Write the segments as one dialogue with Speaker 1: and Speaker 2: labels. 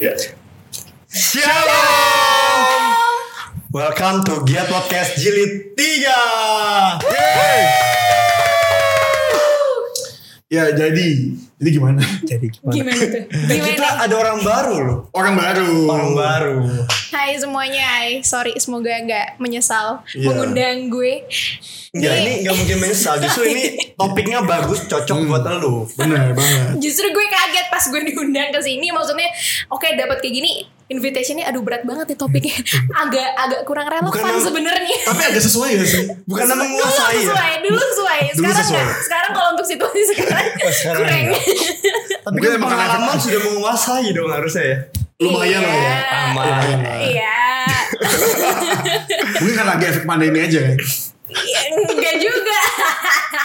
Speaker 1: Ya.
Speaker 2: Shalom. Welcome to Giat Podcast Jilid 3.
Speaker 1: Ya jadi, ini gimana?
Speaker 2: Jadi gimana?
Speaker 3: Gimana tuh?
Speaker 2: Kita ada orang baru loh.
Speaker 1: Orang baru.
Speaker 2: Orang baru.
Speaker 3: Hai semuanya, hai. Sorry, semoga nggak menyesal
Speaker 1: Iya.
Speaker 3: mengundang gue.
Speaker 2: Enggak, ini enggak mungkin menyesal. Justru ini topiknya bagus, cocok buat lu.
Speaker 1: Bener banget.
Speaker 3: Justru gue kaget pas gue diundang ke sini. Maksudnya, oke dapat kayak gini, invitationnya aduh berat banget nih topiknya. Agak agak kurang relevan sebenarnya.
Speaker 1: Tapi agak sesuai gak sih?
Speaker 2: Bukan nama
Speaker 3: Dulu
Speaker 2: menguasai ya.
Speaker 3: sesuai, dulu sesuai.
Speaker 1: Dulu
Speaker 3: Sekarang
Speaker 1: sesuai.
Speaker 3: nggak. Sekarang kalau untuk situasi sekarang,
Speaker 2: sekarang
Speaker 3: kurang.
Speaker 2: Tapi kan pengalaman sudah menguasai dong harusnya ya.
Speaker 1: Lumayan lah ya.
Speaker 2: Aman.
Speaker 1: Lumayan lah.
Speaker 3: Iya.
Speaker 1: Mungkin karena lagi efek pandemi aja kan.
Speaker 3: Iya, Enggak juga.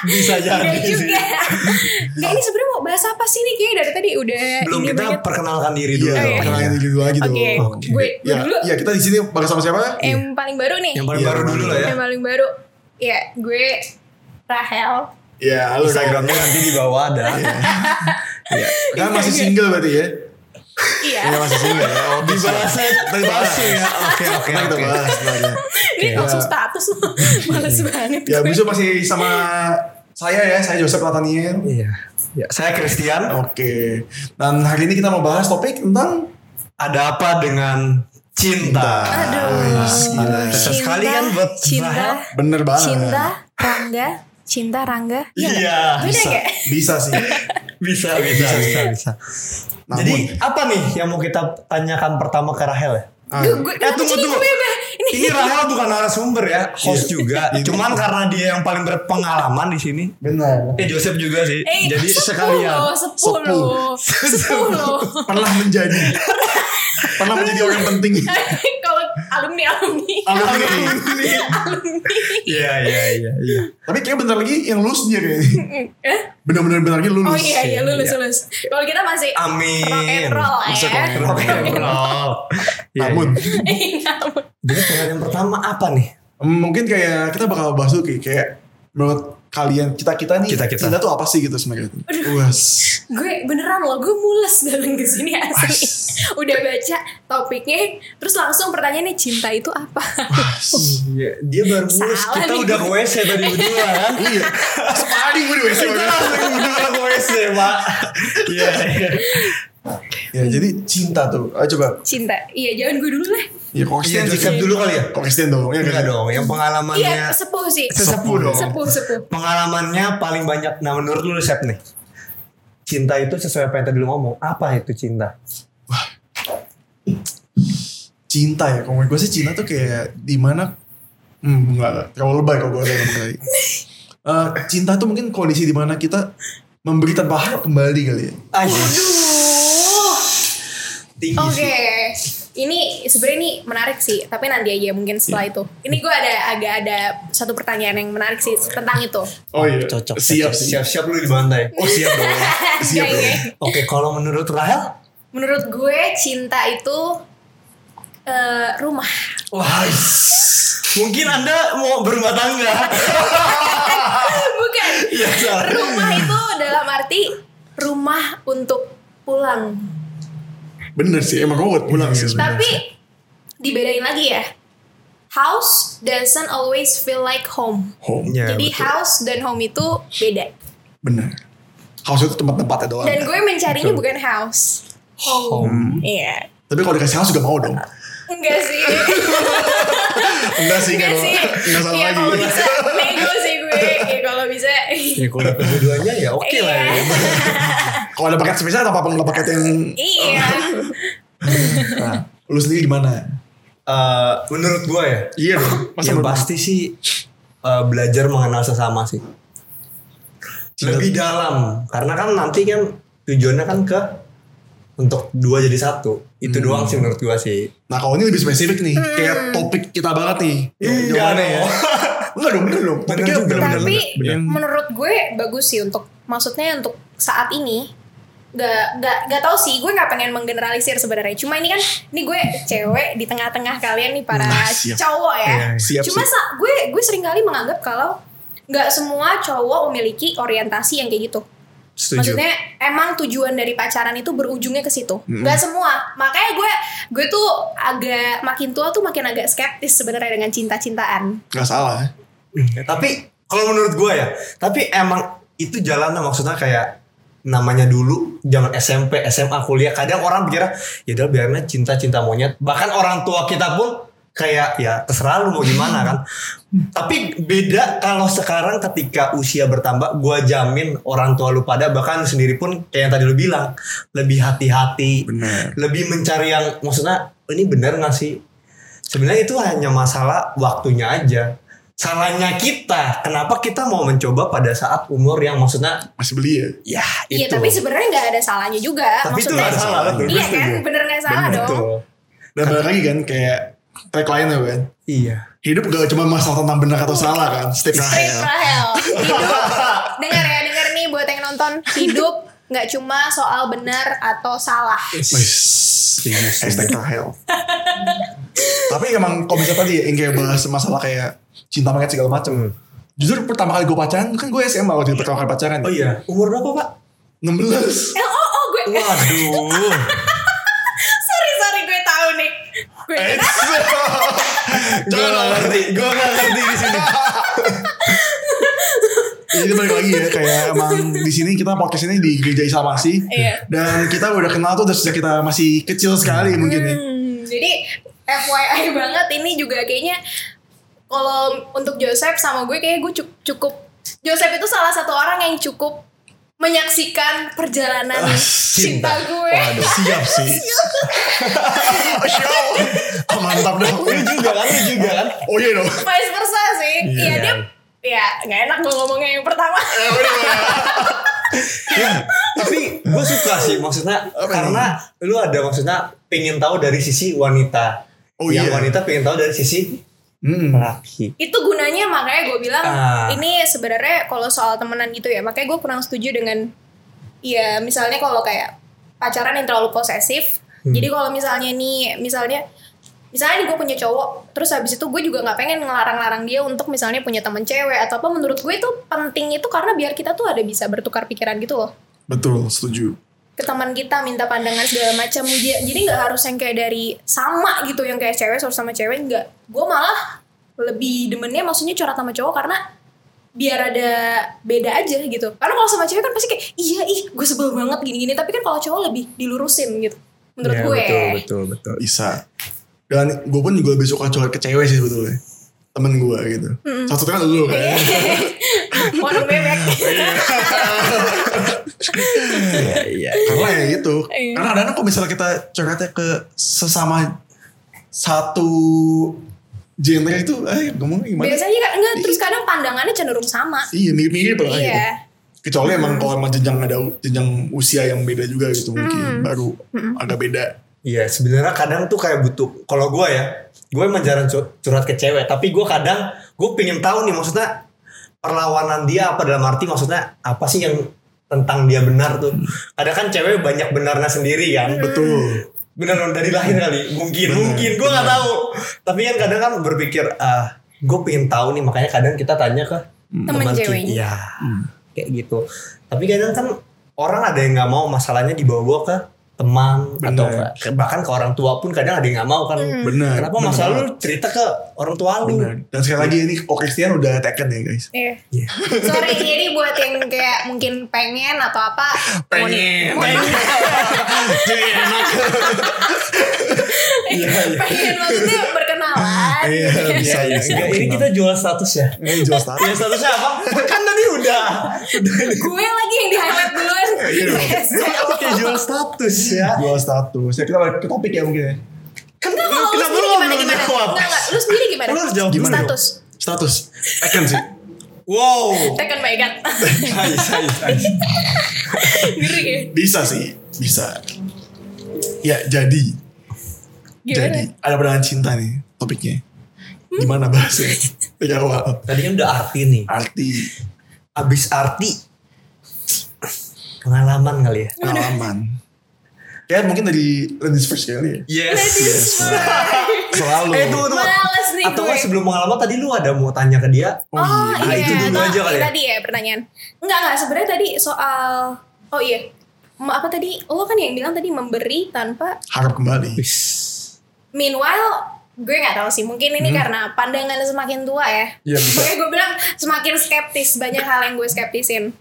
Speaker 2: Bisa jadi
Speaker 3: Enggak
Speaker 2: sih.
Speaker 3: juga. Enggak ini sebenarnya mau bahas apa sih nih? Kayaknya dari tadi udah
Speaker 2: Belum
Speaker 3: ini
Speaker 2: kita
Speaker 3: banget.
Speaker 2: perkenalkan diri dulu.
Speaker 1: Iya,
Speaker 3: iya.
Speaker 1: kenalin diri dulu lagi dong.
Speaker 3: Oke, gue- gue
Speaker 1: ya,
Speaker 3: dulu.
Speaker 1: ya kita di sini bakal sama siapa?
Speaker 3: Yang paling baru nih.
Speaker 2: Yang paling
Speaker 1: Iya,
Speaker 2: baru
Speaker 1: yang
Speaker 2: dulu lah ya.
Speaker 3: Yang paling baru. Ya, gue Rahel.
Speaker 1: Ya, halo.
Speaker 2: Instagramnya nanti di bawah ada.
Speaker 1: Iya. Kan masih single berarti ya?
Speaker 3: Iya.
Speaker 1: Iya masih single ya. Oh.
Speaker 2: Dibahasnya langsung ya. Oke oke
Speaker 1: Nah,
Speaker 2: oke.
Speaker 1: bahas.
Speaker 3: Ini langsung status loh. Males banget.
Speaker 1: Ya,
Speaker 3: gue.
Speaker 1: besok masih sama saya ya, saya Joseph Nathaniel.
Speaker 2: Iya. Ya, saya Christian.
Speaker 1: Oke. Dan hari ini kita mau bahas topik tentang
Speaker 2: Ada apa dengan cinta?
Speaker 3: Aduh.
Speaker 1: Gila.
Speaker 2: Susah sekali kan buat
Speaker 3: cinta,
Speaker 1: bener banget.
Speaker 3: cinta, Rangga, cinta Rangga.
Speaker 2: Iya?
Speaker 3: Beda
Speaker 1: bisa, bisa sih.
Speaker 2: Bisa, bisa, bisa, bisa.
Speaker 1: Namun-
Speaker 2: Jadi apa nih yang mau kita tanyakan pertama ke Rahel ya?
Speaker 1: Ah,
Speaker 3: Gue, gue,
Speaker 2: Eh tunggu tunggu.
Speaker 3: gue? Ini,
Speaker 2: Ini Rahel bukan narasumber ya, host
Speaker 1: Iya.
Speaker 2: juga.
Speaker 1: Ini-
Speaker 2: Cuman karena dia yang paling berpengalaman di sini.
Speaker 1: benar.
Speaker 2: Eh Joseph juga sih.
Speaker 3: eh,
Speaker 2: Jadi sekalian.
Speaker 3: sepuluh, sepuluh, sepuluh.
Speaker 1: Pernah menjadi pernah menjadi orang penting.
Speaker 3: Kalau alumni alumni.
Speaker 1: Alumni.
Speaker 2: Iya, iya, iya, iya.
Speaker 1: Tapi kayak bentar lagi yang lulus dia kayaknya. Bener-bener bentar lagi lulus.
Speaker 3: Oh iya iya lulus
Speaker 2: Iya.
Speaker 3: lulus. Kalau kita masih
Speaker 2: Amin.
Speaker 3: rock and roll
Speaker 1: Bisa
Speaker 3: ya.
Speaker 2: Rock and roll. Iya,
Speaker 1: Namun
Speaker 2: iya. Jadi pertanyaan pertama apa nih?
Speaker 1: mungkin kayak kita bakal bahas dulu kayak, kayak menurut kalian kita kita nih
Speaker 2: Kita-kita.
Speaker 1: cinta tuh apa sih gitu sebenarnya? Was.
Speaker 3: gue beneran loh gue mules datang ke sini asli. Udah baca topiknya terus langsung pertanyaannya cinta itu apa?
Speaker 2: Iya, dia baru mulus.
Speaker 3: Salah
Speaker 2: Kita
Speaker 3: nih.
Speaker 2: udah ke WC tadi berdua kan?
Speaker 1: Iya. Sepadi gue di WC.
Speaker 2: Kita langsung berdua ke WC, Pak. Iya, iya.
Speaker 1: Ya jadi cinta tuh. Ayo coba.
Speaker 3: cinta. Iya jangan gue dulu lah.
Speaker 1: Ya kok
Speaker 2: Iya,
Speaker 1: Christian sih.
Speaker 2: Joseph dulu kali ya?
Speaker 1: Kok Christian dong. Ya,
Speaker 2: Enggak dong, yang pengalamannya
Speaker 3: Iya sepuh sih.
Speaker 2: sesepuh dong.
Speaker 3: Sepuh sepuh.
Speaker 2: Pengalamannya paling banyak. Nah, menurut lu Sep nih. Cinta itu sesuai apa yang tadi lu ngomong. Apa itu cinta?
Speaker 1: Cinta ya. Kalau gue sih cinta tuh kayak di mana Hmm, enggak. Terlalu lebay kalau gue ngomong. Eh, cinta tuh mungkin kondisi di mana kita memberi tanpa harap kembali kali ya.
Speaker 3: Aduh.
Speaker 2: Tinggi
Speaker 3: Oke.
Speaker 2: sih.
Speaker 3: Ini sebenarnya ini menarik sih, tapi nanti aja mungkin setelah itu. Ini gue ada agak ada satu pertanyaan yang menarik sih tentang itu.
Speaker 1: Oh iya.
Speaker 2: Cocok.
Speaker 1: Siap
Speaker 2: cocok.
Speaker 1: sih.
Speaker 2: Siap-siap lu dibantai.
Speaker 1: Oh siap dong. Siap
Speaker 3: Iya,
Speaker 1: dong.
Speaker 3: iya.
Speaker 2: Oke, kalau menurut Rahel?
Speaker 3: Menurut gue cinta itu eh, rumah.
Speaker 2: Wah, mungkin Anda mau berumah tangga.
Speaker 3: Bukan.
Speaker 2: Iya, salah.
Speaker 3: Rumah itu dalam arti rumah untuk pulang.
Speaker 1: Bener sih. Emang gue buat pulang sih sebenarnya.
Speaker 3: Tapi dibedain lagi ya. House doesn't always feel like home.
Speaker 1: Home.
Speaker 2: Ya,
Speaker 3: Jadi
Speaker 2: betul.
Speaker 3: house dan home itu beda.
Speaker 1: Bener. House itu tempat-tempatnya doang.
Speaker 3: Dan gue mencarinya
Speaker 2: Betul.
Speaker 3: bukan house. Home. Iya.
Speaker 1: Tapi kalau dikasih house juga mau dong.
Speaker 3: Enggak sih.
Speaker 1: Enggak sih,
Speaker 3: Enggak
Speaker 1: enggak
Speaker 3: sih.
Speaker 1: Enggak salah
Speaker 3: Iya
Speaker 1: lagi.
Speaker 3: kalau bisa nego sih gue. Ya kalau bisa.
Speaker 2: Ya kalau kedua-duanya ya oke lah ya.
Speaker 3: Iya.
Speaker 1: Kalau ada paket spesial atau apa nggak paket yang
Speaker 3: Iya.
Speaker 1: nah, lu sendiri gimana?
Speaker 2: Eh, menurut gue ya,
Speaker 1: Iya dong. Masa
Speaker 2: yang
Speaker 1: menurut-
Speaker 2: pasti sih eh, belajar mengenal sesama sih. Lebih dalam, karena kan nanti kan tujuannya kan ke untuk dua jadi satu. Itu doang sih menurut gue sih.
Speaker 1: Nah kalau ini lebih spesifik nih, kayak topik kita banget nih.
Speaker 2: Enggak
Speaker 1: Jawabannya
Speaker 2: dong.
Speaker 1: Enggak dong, bener dong. Topiknya
Speaker 2: juga.
Speaker 1: bener-bener.
Speaker 3: Tapi
Speaker 1: bener.
Speaker 3: menurut gue bagus sih untuk maksudnya untuk saat ini gak gak gak tau sih gue nggak pengen menggeneralisir sebenarnya cuma ini kan ini gue cewek di tengah-tengah kalian nih para
Speaker 1: Nah, siap.
Speaker 3: cowok ya
Speaker 2: Iya,
Speaker 1: siap,
Speaker 3: cuma
Speaker 1: siap.
Speaker 3: sa- gue gue sering kali menganggap kalau nggak semua cowok memiliki orientasi yang kayak gitu
Speaker 2: Setuju.
Speaker 3: Maksudnya emang tujuan dari pacaran itu berujungnya ke situ. Gak semua. Makanya gue gue tuh agak makin tua tuh makin agak skeptis sebenarnya dengan cinta-cintaan.
Speaker 1: Gak salah.
Speaker 2: Ya, tapi kalau menurut gue ya, tapi emang itu jalannya maksudnya kayak namanya dulu zaman SMP, SMA, kuliah kadang orang pikir ya udah biarnya cinta-cinta monyet. Bahkan orang tua kita pun kayak ya terserah lu mau gimana kan. Tapi beda kalau sekarang ketika usia bertambah, gue jamin orang tua lu pada bahkan sendiri pun kayak yang tadi lu bilang lebih hati-hati, lebih mencari yang maksudnya ini bener gak sih? Sebenarnya itu hanya masalah waktunya aja. Salahnya kita, kenapa kita mau mencoba pada saat umur yang maksudnya
Speaker 1: Masih beli ya?
Speaker 2: ya
Speaker 3: Iya,
Speaker 2: itu.
Speaker 3: tapi sebenarnya nggak ada salahnya juga.
Speaker 2: Tapi itu
Speaker 3: Maksudnya,
Speaker 2: nggak salah, betul.
Speaker 3: Iya kan, bener nggak salah
Speaker 1: Bener,
Speaker 3: dong.
Speaker 2: Betul.
Speaker 1: Dan balik lagi kan kayak tagline-nya kan.
Speaker 2: Iya.
Speaker 1: Hidup gak cuma masalah tentang benar atau salah kan.
Speaker 3: Straight
Speaker 1: Rahel.
Speaker 3: Rahel. Hidup. dengar ya, dengar nih buat yang nonton. Hidup nggak cuma soal benar atau salah.
Speaker 1: Hashtag Rahel. Tapi emang kalau bisa tadi yang kayak bahas masalah kayak cinta monyet segala macam. Jujur pertama kali gue pacaran kan gue SMA waktu itu pertama kali pacaran.
Speaker 2: Oh iya, umur berapa pak?
Speaker 1: 16.
Speaker 3: Eh, oh, oh, gue.
Speaker 2: Waduh.
Speaker 3: sorry, sorry, gue tahu nih. Gue
Speaker 2: gue gak ngerti, gue gak ngerti di sini.
Speaker 1: Jadi balik lagi ya kayak emang di sini kita podcast ini di gereja Islamasi
Speaker 3: Iya.
Speaker 1: dan kita udah kenal tuh udah sejak kita masih kecil sekali mungkin ya.
Speaker 3: Hmm, jadi FYI banget ini juga kayaknya kalau untuk Joseph sama gue kayak gue cu- cukup Joseph itu salah satu orang yang cukup menyaksikan perjalanan cinta gue.
Speaker 2: Waduh.
Speaker 1: Siap sih. Siap. Oh, mantap dong.
Speaker 2: Lu juga kan, lu juga kan.
Speaker 1: Oh iya dong.
Speaker 3: Vice versa sih.
Speaker 1: Iya.
Speaker 3: Iya dia ya nggak enak gue ngomongnya yang pertama.
Speaker 2: Tapi gue suka sih maksudnya karena lu ada maksudnya pengen tahu dari sisi wanita.
Speaker 1: Oh
Speaker 2: yang
Speaker 1: iya.
Speaker 2: wanita pengen tahu dari sisi
Speaker 1: Hmm.
Speaker 2: laki.
Speaker 3: itu gunanya makanya gue bilang
Speaker 2: Ah.
Speaker 3: ini sebenarnya kalau soal temenan gitu ya makanya gue kurang setuju dengan ya misalnya kalau kayak pacaran yang terlalu posesif
Speaker 2: Hmm.
Speaker 3: jadi kalau misalnya nih misalnya misalnya nih gue punya cowok terus habis itu gue juga nggak pengen ngelarang-larang dia untuk misalnya punya temen cewek atau apa menurut gue itu penting itu karena biar kita tuh ada bisa bertukar pikiran gitu loh
Speaker 1: Betul, setuju.
Speaker 3: Ke teman kita minta pandangan segala macam jadi nggak harus yang kayak dari sama gitu yang kayak cewek harus sama cewek nggak gue malah lebih demennya maksudnya curhat sama cowok karena biar ada beda aja gitu karena kalau sama cewek kan pasti kayak iya ih gue sebel banget gini-gini tapi kan kalau cowok lebih dilurusin gitu menurut
Speaker 2: Ya,
Speaker 3: gue
Speaker 2: Betul, betul, betul.
Speaker 1: Bisa. Dan gue pun juga lebih suka curhat ke cewek sih sebetulnya. Temen gue gitu. Satu kan lu kan.
Speaker 3: mau
Speaker 2: Iya, iya.
Speaker 1: Karena ya gitu.
Speaker 3: Iya.
Speaker 1: Karena kadang-kadang kalau misalnya kita curhatnya ke sesama satu genre itu, eh ngomongnya gimana?
Speaker 3: biasanya kan enggak terus kadang pandangannya cenderung sama
Speaker 1: Iya mirip-mirip lah gitu.
Speaker 3: iya
Speaker 1: Kecuali emang kalau emang jenjang ada jenjang usia yang beda juga gitu
Speaker 3: Hmm.
Speaker 1: mungkin baru agak beda.
Speaker 2: Iya sebenarnya kadang tuh kayak butuh kalau gue ya gue emang jarang cu- curhat ke cewek tapi gue kadang gue pengen tahu nih maksudnya perlawanan dia apa dalam arti maksudnya apa sih yang tentang dia benar tuh. Kadang kan cewek banyak benarnya sendiri kan?
Speaker 1: Betul.
Speaker 2: benar dari lahir kali. Mungkin
Speaker 1: Benar,
Speaker 2: mungkin. Gue nggak tahu. Tapi kan kadang kan berpikir ah gue pengen tahu nih. Makanya kadang kita tanya ke
Speaker 3: Temen
Speaker 2: teman kita.
Speaker 3: ceweknya.
Speaker 2: Iya, kayak gitu. Tapi kadang kan orang ada yang nggak mau masalahnya dibawa-bawa ke teman
Speaker 1: Benar.
Speaker 2: atau ke, bahkan ke orang tua pun kadang ada yang nggak mau kan
Speaker 1: Benar.
Speaker 2: kenapa
Speaker 1: benar
Speaker 2: masalah
Speaker 1: banget.
Speaker 2: lu cerita ke orang tua lu
Speaker 1: Benar. Dan sekali lagi ini kok Christian udah taken ya guys.
Speaker 3: Iya.
Speaker 2: Iya.
Speaker 3: Sorry jadi buat yang kayak mungkin pengen atau apa
Speaker 1: Pengen. Jadi enak.
Speaker 2: Iya, iya.
Speaker 3: pengen maksudnya berkenalan
Speaker 1: Iya bisa
Speaker 2: Iya,
Speaker 1: bisa.
Speaker 2: iya. ini kita jual status ya
Speaker 1: Ini jual status.
Speaker 2: ya statusnya apa kan tadi udah
Speaker 3: gue lagi yang di highlight duluan
Speaker 1: Iya.
Speaker 2: Oke jual status ya
Speaker 1: Jual status. Ya kita balik ke topik ya mungkin ya.
Speaker 2: kan
Speaker 3: Enggak kalau lu
Speaker 2: kenapa
Speaker 3: sendiri
Speaker 2: lu
Speaker 3: gimana enggak enggak lu sendiri gimana
Speaker 2: Lu harus jawab
Speaker 3: status
Speaker 1: Status. Taken sih.
Speaker 2: wow
Speaker 3: Tekan my god
Speaker 2: Ais, ais, ais.
Speaker 3: ngeri ya
Speaker 1: Bisa sih. Bisa. Ya jadi.
Speaker 3: gimana
Speaker 1: Jadi ada pandangan cinta nih topiknya. Gimana bahasnya? Dari awal.
Speaker 2: Tadi kan udah arti nih.
Speaker 1: Arti
Speaker 2: Abis arti. Pengalaman kali ya.
Speaker 1: pengalaman. Ya mungkin dari ladies first kali ya.
Speaker 2: Yes.
Speaker 3: Ladies
Speaker 2: yes.
Speaker 1: Selalu.
Speaker 2: Eh tunggu tunggu.
Speaker 3: Males nih
Speaker 2: Atau
Speaker 3: gue.
Speaker 2: sebelum pengalaman tadi lu ada mau tanya ke dia?
Speaker 1: Oh,
Speaker 3: Oh,
Speaker 1: iya.
Speaker 2: Ah,
Speaker 3: iya,
Speaker 2: itu dulu aja kali
Speaker 3: iya,
Speaker 2: ya?
Speaker 3: Tadi ya pertanyaan. Enggak enggak sebenarnya tadi soal oh iya. Ma- Apa tadi? Lo kan yang bilang tadi memberi tanpa
Speaker 1: Harap kembali.
Speaker 3: meanwhile gue nggak tahu sih mungkin ini karena pandangan semakin tua ya.
Speaker 2: Iya, bisa.
Speaker 3: Makanya gue bilang semakin skeptis banyak hal yang gue skeptisin.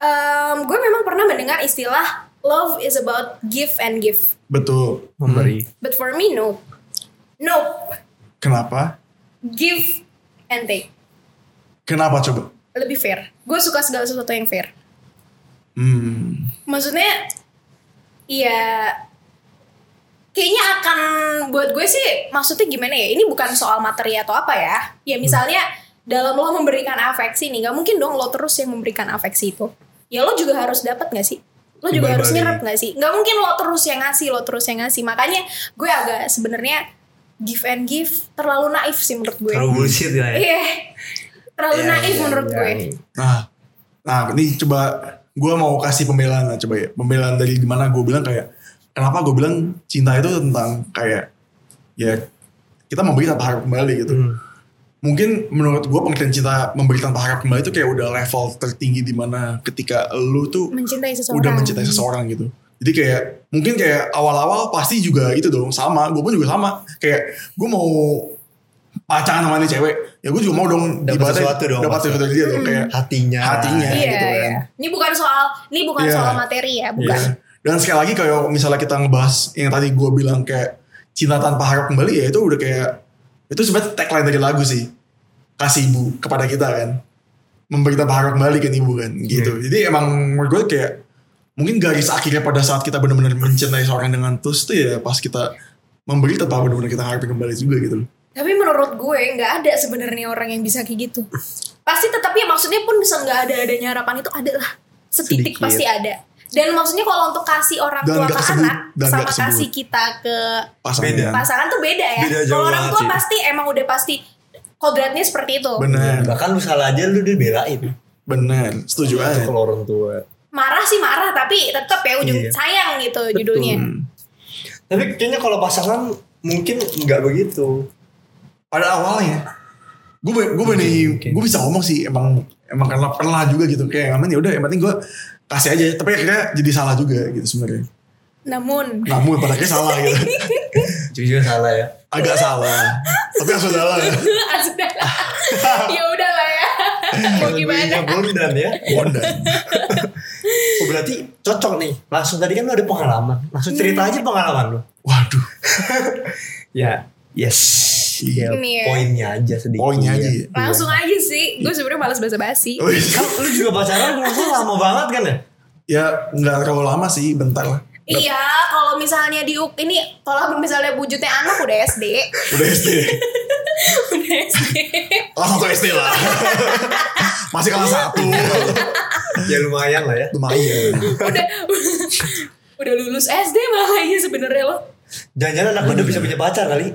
Speaker 3: Em, gue memang pernah mendengar istilah love is about give and give,
Speaker 1: Betul.
Speaker 2: Memberi.
Speaker 3: but for me no, no,
Speaker 1: Kenapa?
Speaker 3: give and take
Speaker 1: Kenapa coba?
Speaker 3: lebih fair. Gue suka segala sesuatu yang fair.
Speaker 1: Hmm.
Speaker 3: maksudnya ya kayaknya akan buat gue sih maksudnya gimana ya? Ini bukan soal materi atau apa ya. Ya misalnya dalam lo memberikan afeksi nih nggak mungkin dong lo terus yang memberikan afeksi itu. Ya lo juga harus dapat nggak sih? Lo juga harus nyerap nggak sih? Nggak mungkin lo terus yang ngasih lo terus yang ngasih. Makanya gue agak sebenarnya give and give terlalu naif sih menurut gue.
Speaker 2: Terlalu bullshit ya. ya?
Speaker 3: iya. Terlalu
Speaker 2: Iya,
Speaker 3: naif
Speaker 2: iya,
Speaker 3: menurut
Speaker 2: iya.
Speaker 3: gue.
Speaker 1: Nah, nah ini coba gue mau kasih pembelaan lah coba ya. Pembelaan dari di mana gue bilang kayak kenapa gue bilang cinta itu tentang kayak ya kita memberi tanpa harap kembali gitu.
Speaker 2: Hmm.
Speaker 1: Mungkin menurut gue pengertian cinta memberi tanpa harap kembali itu kayak udah level tertinggi di mana ketika lu tuh
Speaker 3: mencintai seseorang
Speaker 1: udah mencintai seseorang gitu. Jadi kayak mungkin kayak awal-awal pasti juga itu dong sama, gue pun juga sama. Kayak gue mau pacaran sama nih cewek, ya gue juga mau dong
Speaker 2: Dapat sesuatu dong,
Speaker 1: dapat sesuatu dari dia dong kayak
Speaker 2: Hatinya.
Speaker 1: Hatinya.
Speaker 3: Iya,
Speaker 1: gitu kan.
Speaker 3: iya. Ini bukan soal ini bukan
Speaker 1: Iya.
Speaker 3: soal materi ya, bukan.
Speaker 1: Iya. Dan sekali lagi kayak misalnya kita ngebahas yang tadi gue bilang kayak cinta tanpa harap kembali ya itu udah kayak itu sebenarnya tagline dari lagu sih kasih ibu kepada kita kan memberi tanpa harap kembali kan ibu kan gitu. Jadi emang menurut gue kayak mungkin garis akhirnya pada saat kita benar-benar mencintai seorang dengan tulus tuh ya pas kita memberi tanpa benar-benar kita harapin kembali juga gitu loh.
Speaker 3: Tapi menurut gue nggak ada sebenarnya orang yang bisa kayak gitu. Pasti tetapi ya maksudnya pun bisa nggak ada adanya harapan itu ada lah. Setitik
Speaker 2: Sedikit.
Speaker 3: pasti ada. Dan maksudnya kalau untuk kasih orang
Speaker 1: Dan
Speaker 3: tua ke
Speaker 1: kesebut,
Speaker 3: anak
Speaker 1: dan
Speaker 3: sama kasih kita ke
Speaker 1: Pasangannya.
Speaker 3: pasangan tuh beda ya.
Speaker 2: Beda
Speaker 3: Kalau orang tua
Speaker 2: sih.
Speaker 3: pasti emang udah pasti kodratnya seperti itu.
Speaker 1: Bener,
Speaker 2: Bahkan lu salah aja lu dibelain.
Speaker 1: bener, setuju aja.
Speaker 2: kalau orang tua.
Speaker 3: Marah sih marah tapi tetap ya ujung
Speaker 2: Iya.
Speaker 3: sayang gitu judulnya.
Speaker 1: Hmm.
Speaker 2: Tapi kayaknya kalau pasangan mungkin nggak begitu.
Speaker 1: pada awalnya gue gue gue bisa ngomong sih emang emang karena pernah juga gitu kayak aman ya udah yang penting gue kasih aja tapi akhirnya jadi salah juga gitu sebenarnya
Speaker 3: Namun
Speaker 1: namun pada akhirnya salah gitu
Speaker 2: Jujur salah ya.
Speaker 1: agak salah tapi yang saudara
Speaker 3: sudah ya udah lah ya. Mau gimana?
Speaker 2: Bondan ya.
Speaker 1: Bondan
Speaker 2: Oh, berarti cocok nih. Langsung tadi kan lu ada pengalaman. Langsung cerita aja pengalaman lu.
Speaker 1: waduh
Speaker 2: Ya. Yes.
Speaker 1: Iya.
Speaker 2: Ya,
Speaker 3: Ini ya.
Speaker 2: poinnya aja sedikit.
Speaker 1: poinnya aja ya.
Speaker 3: Langsung aja sih. Gue sebenarnya malas basa-basi.
Speaker 1: Wih,
Speaker 2: Kan lu juga pacaran gue lama banget kan ya?
Speaker 1: ya nggak terlalu lama sih bentar lah
Speaker 3: Iya, kalau misalnya di UK ini kalau misalnya wujudnya anak udah SD,
Speaker 1: udah SD
Speaker 3: udah SD.
Speaker 1: kelas satu SD lah masih kelas satu
Speaker 2: ya lumayan lah ya.
Speaker 1: lumayan
Speaker 3: udah udah lulus SD malah ya sebenarnya lo.
Speaker 2: Jangan-jangan anak udah bisa punya pacar kali.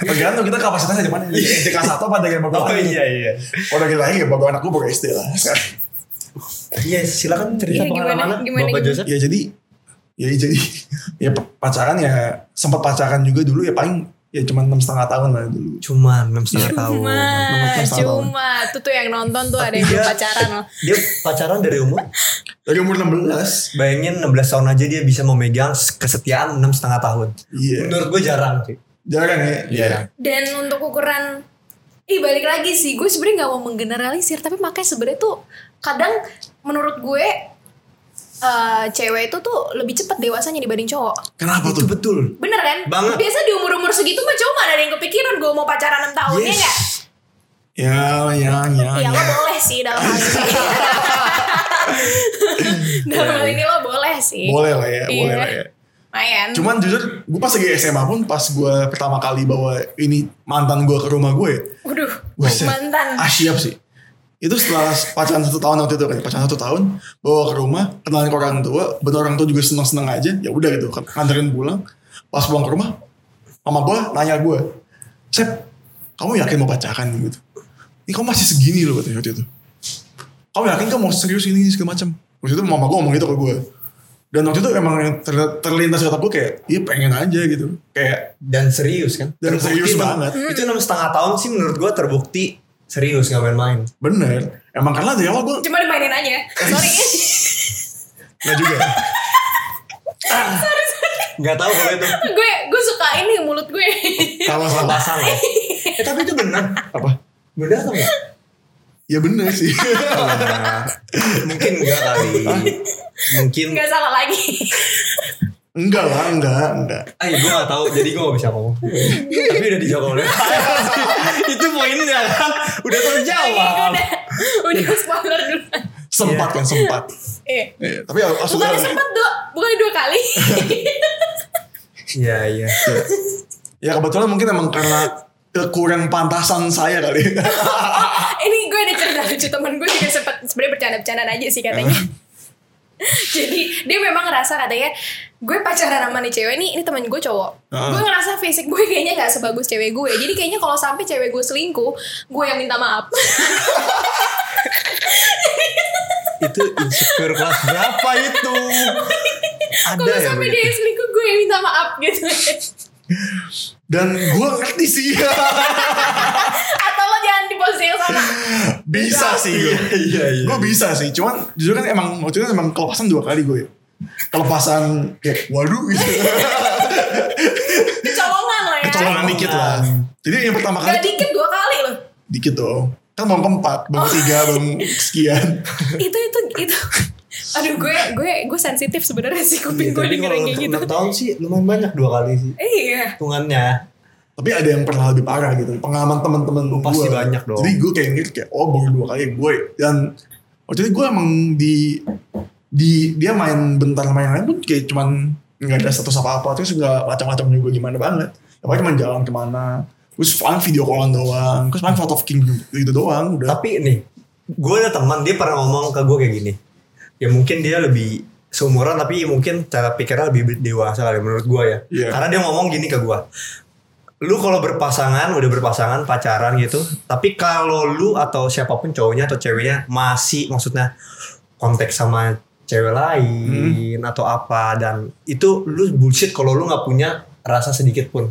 Speaker 1: tergantung kita kapasitasnya di mana SD kelas satu apa dari bagus
Speaker 2: Oh iya iya.
Speaker 1: Oh dari lahir ya bagus anak gue baru SD lah
Speaker 2: Iya silakan cerita
Speaker 3: gimana,
Speaker 2: pengalaman
Speaker 3: gimana,
Speaker 2: Bapak
Speaker 3: gimana?
Speaker 2: Joseph.
Speaker 1: ya jadi ya jadi ya pacaran ya sempat pacaran juga dulu ya paling ya cuma enam setengah tahun lah dulu
Speaker 2: Cuma enam setengah tahun.
Speaker 3: Cuma, cuma tuh tuh yang nonton tuh ada yang
Speaker 2: Dia-
Speaker 3: pacaran loh.
Speaker 2: Dia pacaran dari umur
Speaker 1: dari umur 16
Speaker 2: Bayangin 16 tahun aja dia bisa memegang kesetiaan enam setengah tahun.
Speaker 1: iya
Speaker 2: Menurut gue jarang sih.
Speaker 1: jarang ya
Speaker 2: Jarang.
Speaker 3: Dan untuk ukuran Ih balik lagi sih, gue sebenarnya nggak mau menggeneralisir, tapi makanya sebenarnya tuh kadang menurut gue eh cewek itu tuh lebih cepat dewasanya dibanding cowok.
Speaker 1: kenapa
Speaker 2: Itu
Speaker 1: tuh
Speaker 2: betul.
Speaker 3: Bener kan?
Speaker 2: Banget.
Speaker 3: Biasa di umur-umur segitu mah cowok ada yang kepikiran gue mau pacaran 6 tahun ya nggak?
Speaker 1: ya ya ya
Speaker 3: Ya
Speaker 1: ya
Speaker 3: lo boleh sih dalam hal ini. dalam hal ini lo boleh sih.
Speaker 1: boleh lah ya boleh
Speaker 3: Iya.
Speaker 1: lah ya
Speaker 3: Lumayan.
Speaker 1: cuman jujur gue pas lagi SMA pun pas gue pertama kali bawa ini mantan gue ke rumah gue
Speaker 3: Waduh, mantan.
Speaker 1: ah siap sih itu setelah pacaran satu tahun waktu itu kan pacaran satu tahun bawa ke rumah kenalin ke orang tua bener orang tua juga seneng seneng aja ya udah gitu kan nganterin pulang. Pas pulang ke rumah mama gue nanya gue Sep kamu yakin mau pacaran? Gitu. Ini kamu masih segini loh katanya waktu itu. Kamu yakin kamu mau serius ini segala macam? Waktu itu mama gue ngomong gitu ke gue dan waktu itu emang yang ter- terlintas di otak gue kayak iya pengen aja gitu. Kayak
Speaker 2: Dan serius kan.
Speaker 1: Dan serius
Speaker 2: enam-
Speaker 1: banget.
Speaker 2: Itu enam setengah tahun sih menurut gue terbukti serius nggak main-main.
Speaker 1: bener emang karena dari awal gue
Speaker 3: Cuma dimainin aja. Sorry.
Speaker 1: nggak juga
Speaker 2: Nggak tahu kalau itu.
Speaker 3: gue gue suka ini mulut gue.
Speaker 1: salah salah
Speaker 2: Pasang ya. Eh tapi itu benar.
Speaker 1: apa
Speaker 2: Benar atau enggak?
Speaker 1: ya bener sih
Speaker 2: Benar. Mungkin enggak kali. Mungkin.
Speaker 3: Gak salah lagi.
Speaker 1: Enggak lah enggak enggak
Speaker 2: Ah, gue gak tahu, jadi gue gak bisa ngomong. Tapi udah dijawab oleh Itu poinnya kan, udah terjawab.
Speaker 3: udah udah spoiler dulu.
Speaker 1: sempat kan sempat
Speaker 3: Eh.
Speaker 1: Iya, tapi
Speaker 3: Bukan sempat dua, bukan dua kali.
Speaker 2: Iya, iya.
Speaker 1: ya kebetulan mungkin emang karena kekurang pantasan saya kali
Speaker 3: ini gue ada cerita lucu temen gue juga sempat sebenarnya bercanda-bercandaan aja sih katanya. Jadi dia memang ngerasa katanya gue pacaran sama nih cewek nih ini temen gue cowok.
Speaker 1: Ah.
Speaker 3: Gue ngerasa fisik gue kayaknya nggak sebagus cewek gue. Jadi kayaknya kalau sampai cewek gue selingkuh, gue yang minta maaf.
Speaker 2: Itu insecure kelas berapa itu? Ada
Speaker 3: kalau
Speaker 2: ya
Speaker 3: sampai dia
Speaker 2: begitu?
Speaker 3: selingkuh, gue yang minta maaf gitu.
Speaker 1: dan gue ngerti sih
Speaker 3: Atau lo jangan di posisi yang sama.
Speaker 1: bisa sih gue
Speaker 2: Iya, iya.
Speaker 1: gue bisa sih cuman jujur kan emang waktu itu emang kelepasan dua kali gue kelepasan kayak waduh gitu
Speaker 3: Kecolongan lo ya.
Speaker 1: kecolongan dikit lah jadi yang pertama kali
Speaker 3: Gak dikit dua kali loh.
Speaker 1: dikit dong kan bang keempat bang ketiga bang sekian
Speaker 3: itu itu itu. Aduh gue gue gue sensitif sebenarnya sih kuping
Speaker 2: Iya,
Speaker 3: gue
Speaker 2: tapi
Speaker 3: denger
Speaker 2: kalau
Speaker 3: yang kayak gitu.
Speaker 2: 6 tahun sih lumayan banyak dua kali sih.
Speaker 3: Iya.
Speaker 2: Hitungannya.
Speaker 1: tapi ada yang pernah lebih parah gitu pengalaman teman-teman
Speaker 2: Oh,
Speaker 1: gue
Speaker 2: pasti banyak dong.
Speaker 1: jadi gue kayak gitu kayak oh baru dua kali gue dan waktu itu gue emang di di dia main bentar main lain pun kayak cuman nggak ada status apa apa terus nggak macam-macam juga gimana banget ya cuma jalan ke mana terus paling video callan doang terus paling foto of king gitu doang udah
Speaker 2: Tapi nih, gue ada teman dia pernah ngomong ke gue kayak gini. Ya mungkin dia lebih seumuran tapi mungkin cara pikirnya lebih dewasa kali menurut gue ya.
Speaker 1: Iya.
Speaker 2: Karena dia ngomong gini ke gue. Lu kalau berpasangan, udah berpasangan, pacaran gitu. Tapi kalau lu atau siapa pun cowoknya atau ceweknya masih maksudnya konteks sama cewek lain atau apa dan itu lu bullshit kalau lu nggak punya rasa sedikit pun.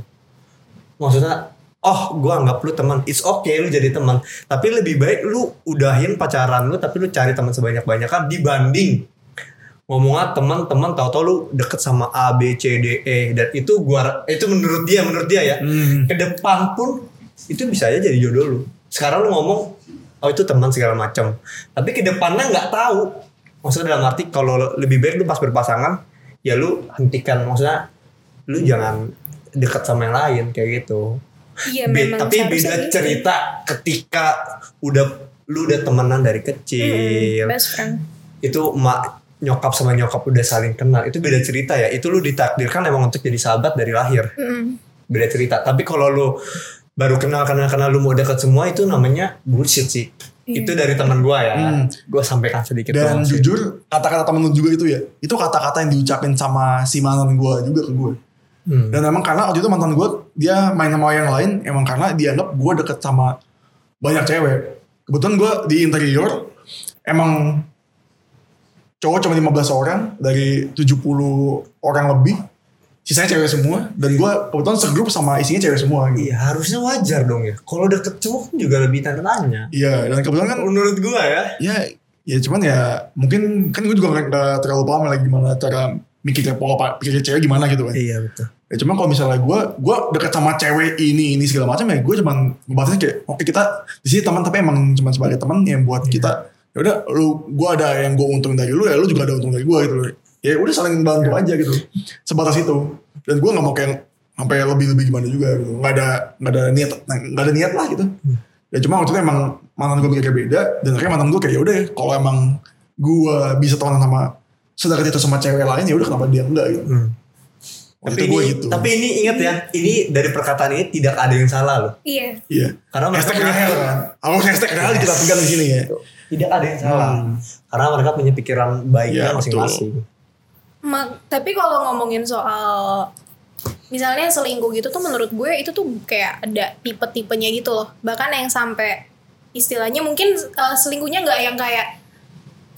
Speaker 2: Maksudnya oh gue anggap lu teman it's okay lu jadi teman. Tapi lebih baik lu udahin pacaran lu tapi lu cari teman sebanyak banyaknya dibanding ngomongnya teman-teman tahu-tahu lu deket sama A B C D E. Dan itu gua itu menurut dia menurut dia ya.
Speaker 1: Hmm.
Speaker 2: ke depan pun itu bisa aja jadi jodoh lu. Sekarang lu ngomong oh itu teman segala macam. Tapi ke depannya nggak tahu maksudnya dalam arti kalau lebih baik lu pas berpasangan ya lu hentikan maksudnya lu jangan deket sama yang lain kayak gitu
Speaker 3: Iya
Speaker 2: Be-
Speaker 3: memang.
Speaker 2: tapi beda
Speaker 3: gitu.
Speaker 2: cerita ketika udah lu udah temenan dari kecil
Speaker 3: Mm-mm, best friend.
Speaker 2: itu emak nyokap sama nyokap udah saling kenal itu beda cerita ya itu lu ditakdirkan emang untuk jadi sahabat dari lahir
Speaker 3: Mm-mm.
Speaker 2: beda cerita tapi kalau lu baru kenal kenal kenal lu mau deket semua itu namanya bullshit sih
Speaker 3: Iya.
Speaker 2: itu dari teman gua ya
Speaker 1: Hmm.
Speaker 2: gua sampaikan sedikit
Speaker 1: dan
Speaker 2: doang sih.
Speaker 1: jujur kata-kata temen lu juga itu ya itu kata-kata yang diucapin sama si mantan gue juga ke gue
Speaker 2: Hmm.
Speaker 1: Dan emang karena waktu itu mantan gue dia main sama yang lain emang karena dianggap gue deket sama banyak cewek. Kebetulan gue di interior emang cowok cuma 15 orang dari 70 orang lebih. Sisanya cewek semua. Dan gue kebetulan segrup sama isinya cewek semua gitu.
Speaker 2: iya harusnya wajar dong ya. Kalau deket cowok kan juga lebih tanda tanya.
Speaker 1: Iya dan kebetulan kan
Speaker 2: menurut gua ya.
Speaker 1: Ya ya cuman ya mungkin kan gue juga gak, terlalu paham lagi gimana cara mikirnya pola pikirnya cewek gimana gitu kan.
Speaker 2: iya betul.
Speaker 1: Ya cuma kalau misalnya gue gue deket sama cewek ini ini segala macam ya gue cuman ngebatasnya kayak oke kita di sini teman tapi emang cuma sebagai teman yang buat kita. Ya udah lu gue ada yang gue untung dari lu ya lu juga ada untung dari gue gitu loh. Ya udah saling bantu aja gitu. Sebatas itu. Dan gue nggak mau kayak sampai lebih lebih gimana juga gitu. Nggak ada nggak ada niat nggak ada niat lah gitu. Ya cuma waktu itu emang mantan gue mikirnya beda dan akhirnya mantan gue kayak ya udah kalau emang gue bisa temenan sama sedekat itu sama cewek lain ya udah kenapa dia enggak gitu.
Speaker 2: Hmm.
Speaker 1: Waktu
Speaker 2: Tapi
Speaker 1: itu gue
Speaker 2: ini,
Speaker 1: gitu.
Speaker 2: tapi ini ingat ya, ini dari perkataan ini tidak ada yang salah loh.
Speaker 3: Iya.
Speaker 1: Iya.
Speaker 2: Karena mereka
Speaker 1: Hashtag
Speaker 2: punya,
Speaker 1: Rahel kan. Harus hashtag Rahel kita pegang di sini ya.
Speaker 2: tidak ada yang salah.
Speaker 1: Hmm.
Speaker 2: Karena mereka punya pikiran baiknya
Speaker 1: Iya,
Speaker 2: masing-masing.
Speaker 3: Ma- tapi kalau ngomongin soal misalnya selingkuh gitu tuh menurut gue itu tuh kayak ada tipe-tipenya gitu loh. Bahkan yang sampai istilahnya mungkin uh, selingkuhnya nggak yang kayak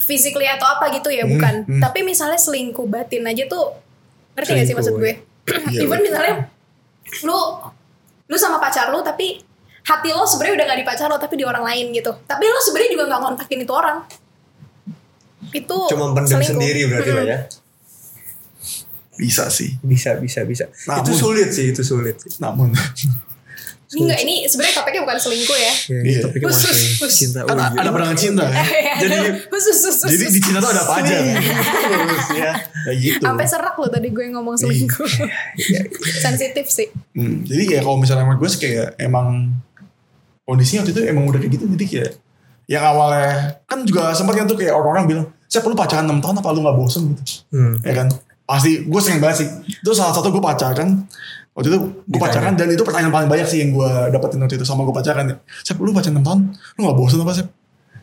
Speaker 3: physically atau apa gitu ya
Speaker 1: Hmm,
Speaker 3: bukan
Speaker 1: hmm.
Speaker 3: tapi misalnya selingkuh batin aja tuh ngerti gak sih maksud
Speaker 2: Selingkuh,
Speaker 3: gue
Speaker 1: Iya,
Speaker 3: even misalnya lu lu sama pacar lu tapi hati lo sebenarnya udah gak di pacar lo tapi di orang lain gitu tapi lo sebenarnya juga nggak kontakin itu orang itu
Speaker 2: Cuma pendem
Speaker 3: selingkuh.
Speaker 2: sendiri berarti lah ya.
Speaker 1: Bisa sih.
Speaker 2: Bisa, bisa, bisa.
Speaker 1: Namun-
Speaker 2: itu sulit sih, itu sulit sih.
Speaker 1: Namun
Speaker 3: ini enggak ini sebenarnya topiknya bukan selingkuh ya
Speaker 1: Iya.
Speaker 2: topiknya
Speaker 3: Khusus, khusus.
Speaker 2: cinta.
Speaker 1: kan
Speaker 2: Oh, iya.
Speaker 1: ada pandangan cinta kan.
Speaker 3: jadi
Speaker 1: Jadi-
Speaker 3: khusus khusus
Speaker 1: Jadi di Cina tuh ada apa aja.
Speaker 2: Terus ya.
Speaker 1: Kayak gitu.
Speaker 3: sampai serak lo tadi gue ngomong selingkuh sensitif sih
Speaker 1: Hmm, jadi kayak kalau misalnya sama gue sih kayak emang kondisinya waktu itu emang udah kayak gitu jadi kayak yang awalnya kan juga sempat kan tuh kayak orang-orang bilang siapa lu pacaran 6 tahun apa lu gak bosen gitu
Speaker 2: Hmm.
Speaker 1: ya kan pasti gue sering banget sih itu salah satu gue pacaran waktu itu gue pacaran dan itu pertanyaan paling banyak sih yang gue dapetin waktu itu sama gue pacaran ya siapa lu pacaran 6 tahun lu gak bosen apa sih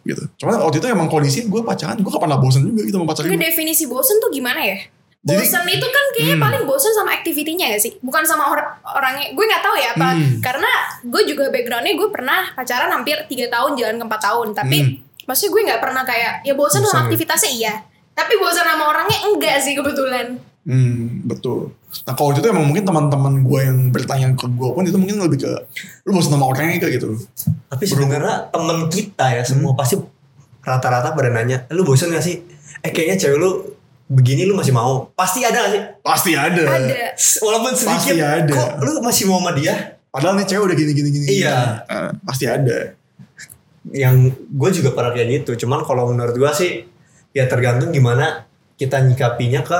Speaker 1: gitu cuman waktu itu emang kondisi gue pacaran gue gak pernah bosen juga gitu sama pacaran
Speaker 3: Tapi definisi bosen tuh gimana ya?
Speaker 1: Jadi-
Speaker 3: Bosen itu kan kayaknya
Speaker 1: Hmm.
Speaker 3: paling bosen sama aktivitinya gak sih? Bukan sama or- orangnya. Gue nggak tahu ya apa.
Speaker 1: Hmm.
Speaker 3: Karena gue juga backgroundnya gue pernah pacaran hampir 3 tahun jalan ke 4 tahun. Tapi
Speaker 1: Hmm.
Speaker 3: maksudnya gue nggak pernah kayak ya bosen
Speaker 2: Bosen
Speaker 3: sama
Speaker 2: ya?
Speaker 3: aktivitasnya iya. Tapi bosen sama orangnya enggak sih kebetulan.
Speaker 1: Hmm, betul. Nah kalau itu emang mungkin teman-teman gue yang bertanya ke gue pun itu mungkin lebih ke lu bosan sama orangnya kayak gitu.
Speaker 2: Tapi sebenarnya temen kita ya semua pasti rata-rata pada nanya, lu bosan gak sih? Eh kayaknya cewek lu begini lu masih mau? Pasti ada gak sih?
Speaker 1: Pasti ada.
Speaker 3: Ada.
Speaker 2: Walaupun sedikit,
Speaker 1: Pasti ada.
Speaker 2: kok lu masih mau sama dia?
Speaker 1: Padahal nih cewek udah gini gini gini.
Speaker 2: Iya.
Speaker 1: Eh, pasti ada.
Speaker 2: Yang gue juga pernah kayak gitu. Cuman kalau menurut gue sih, ya tergantung gimana kita nyikapinya ke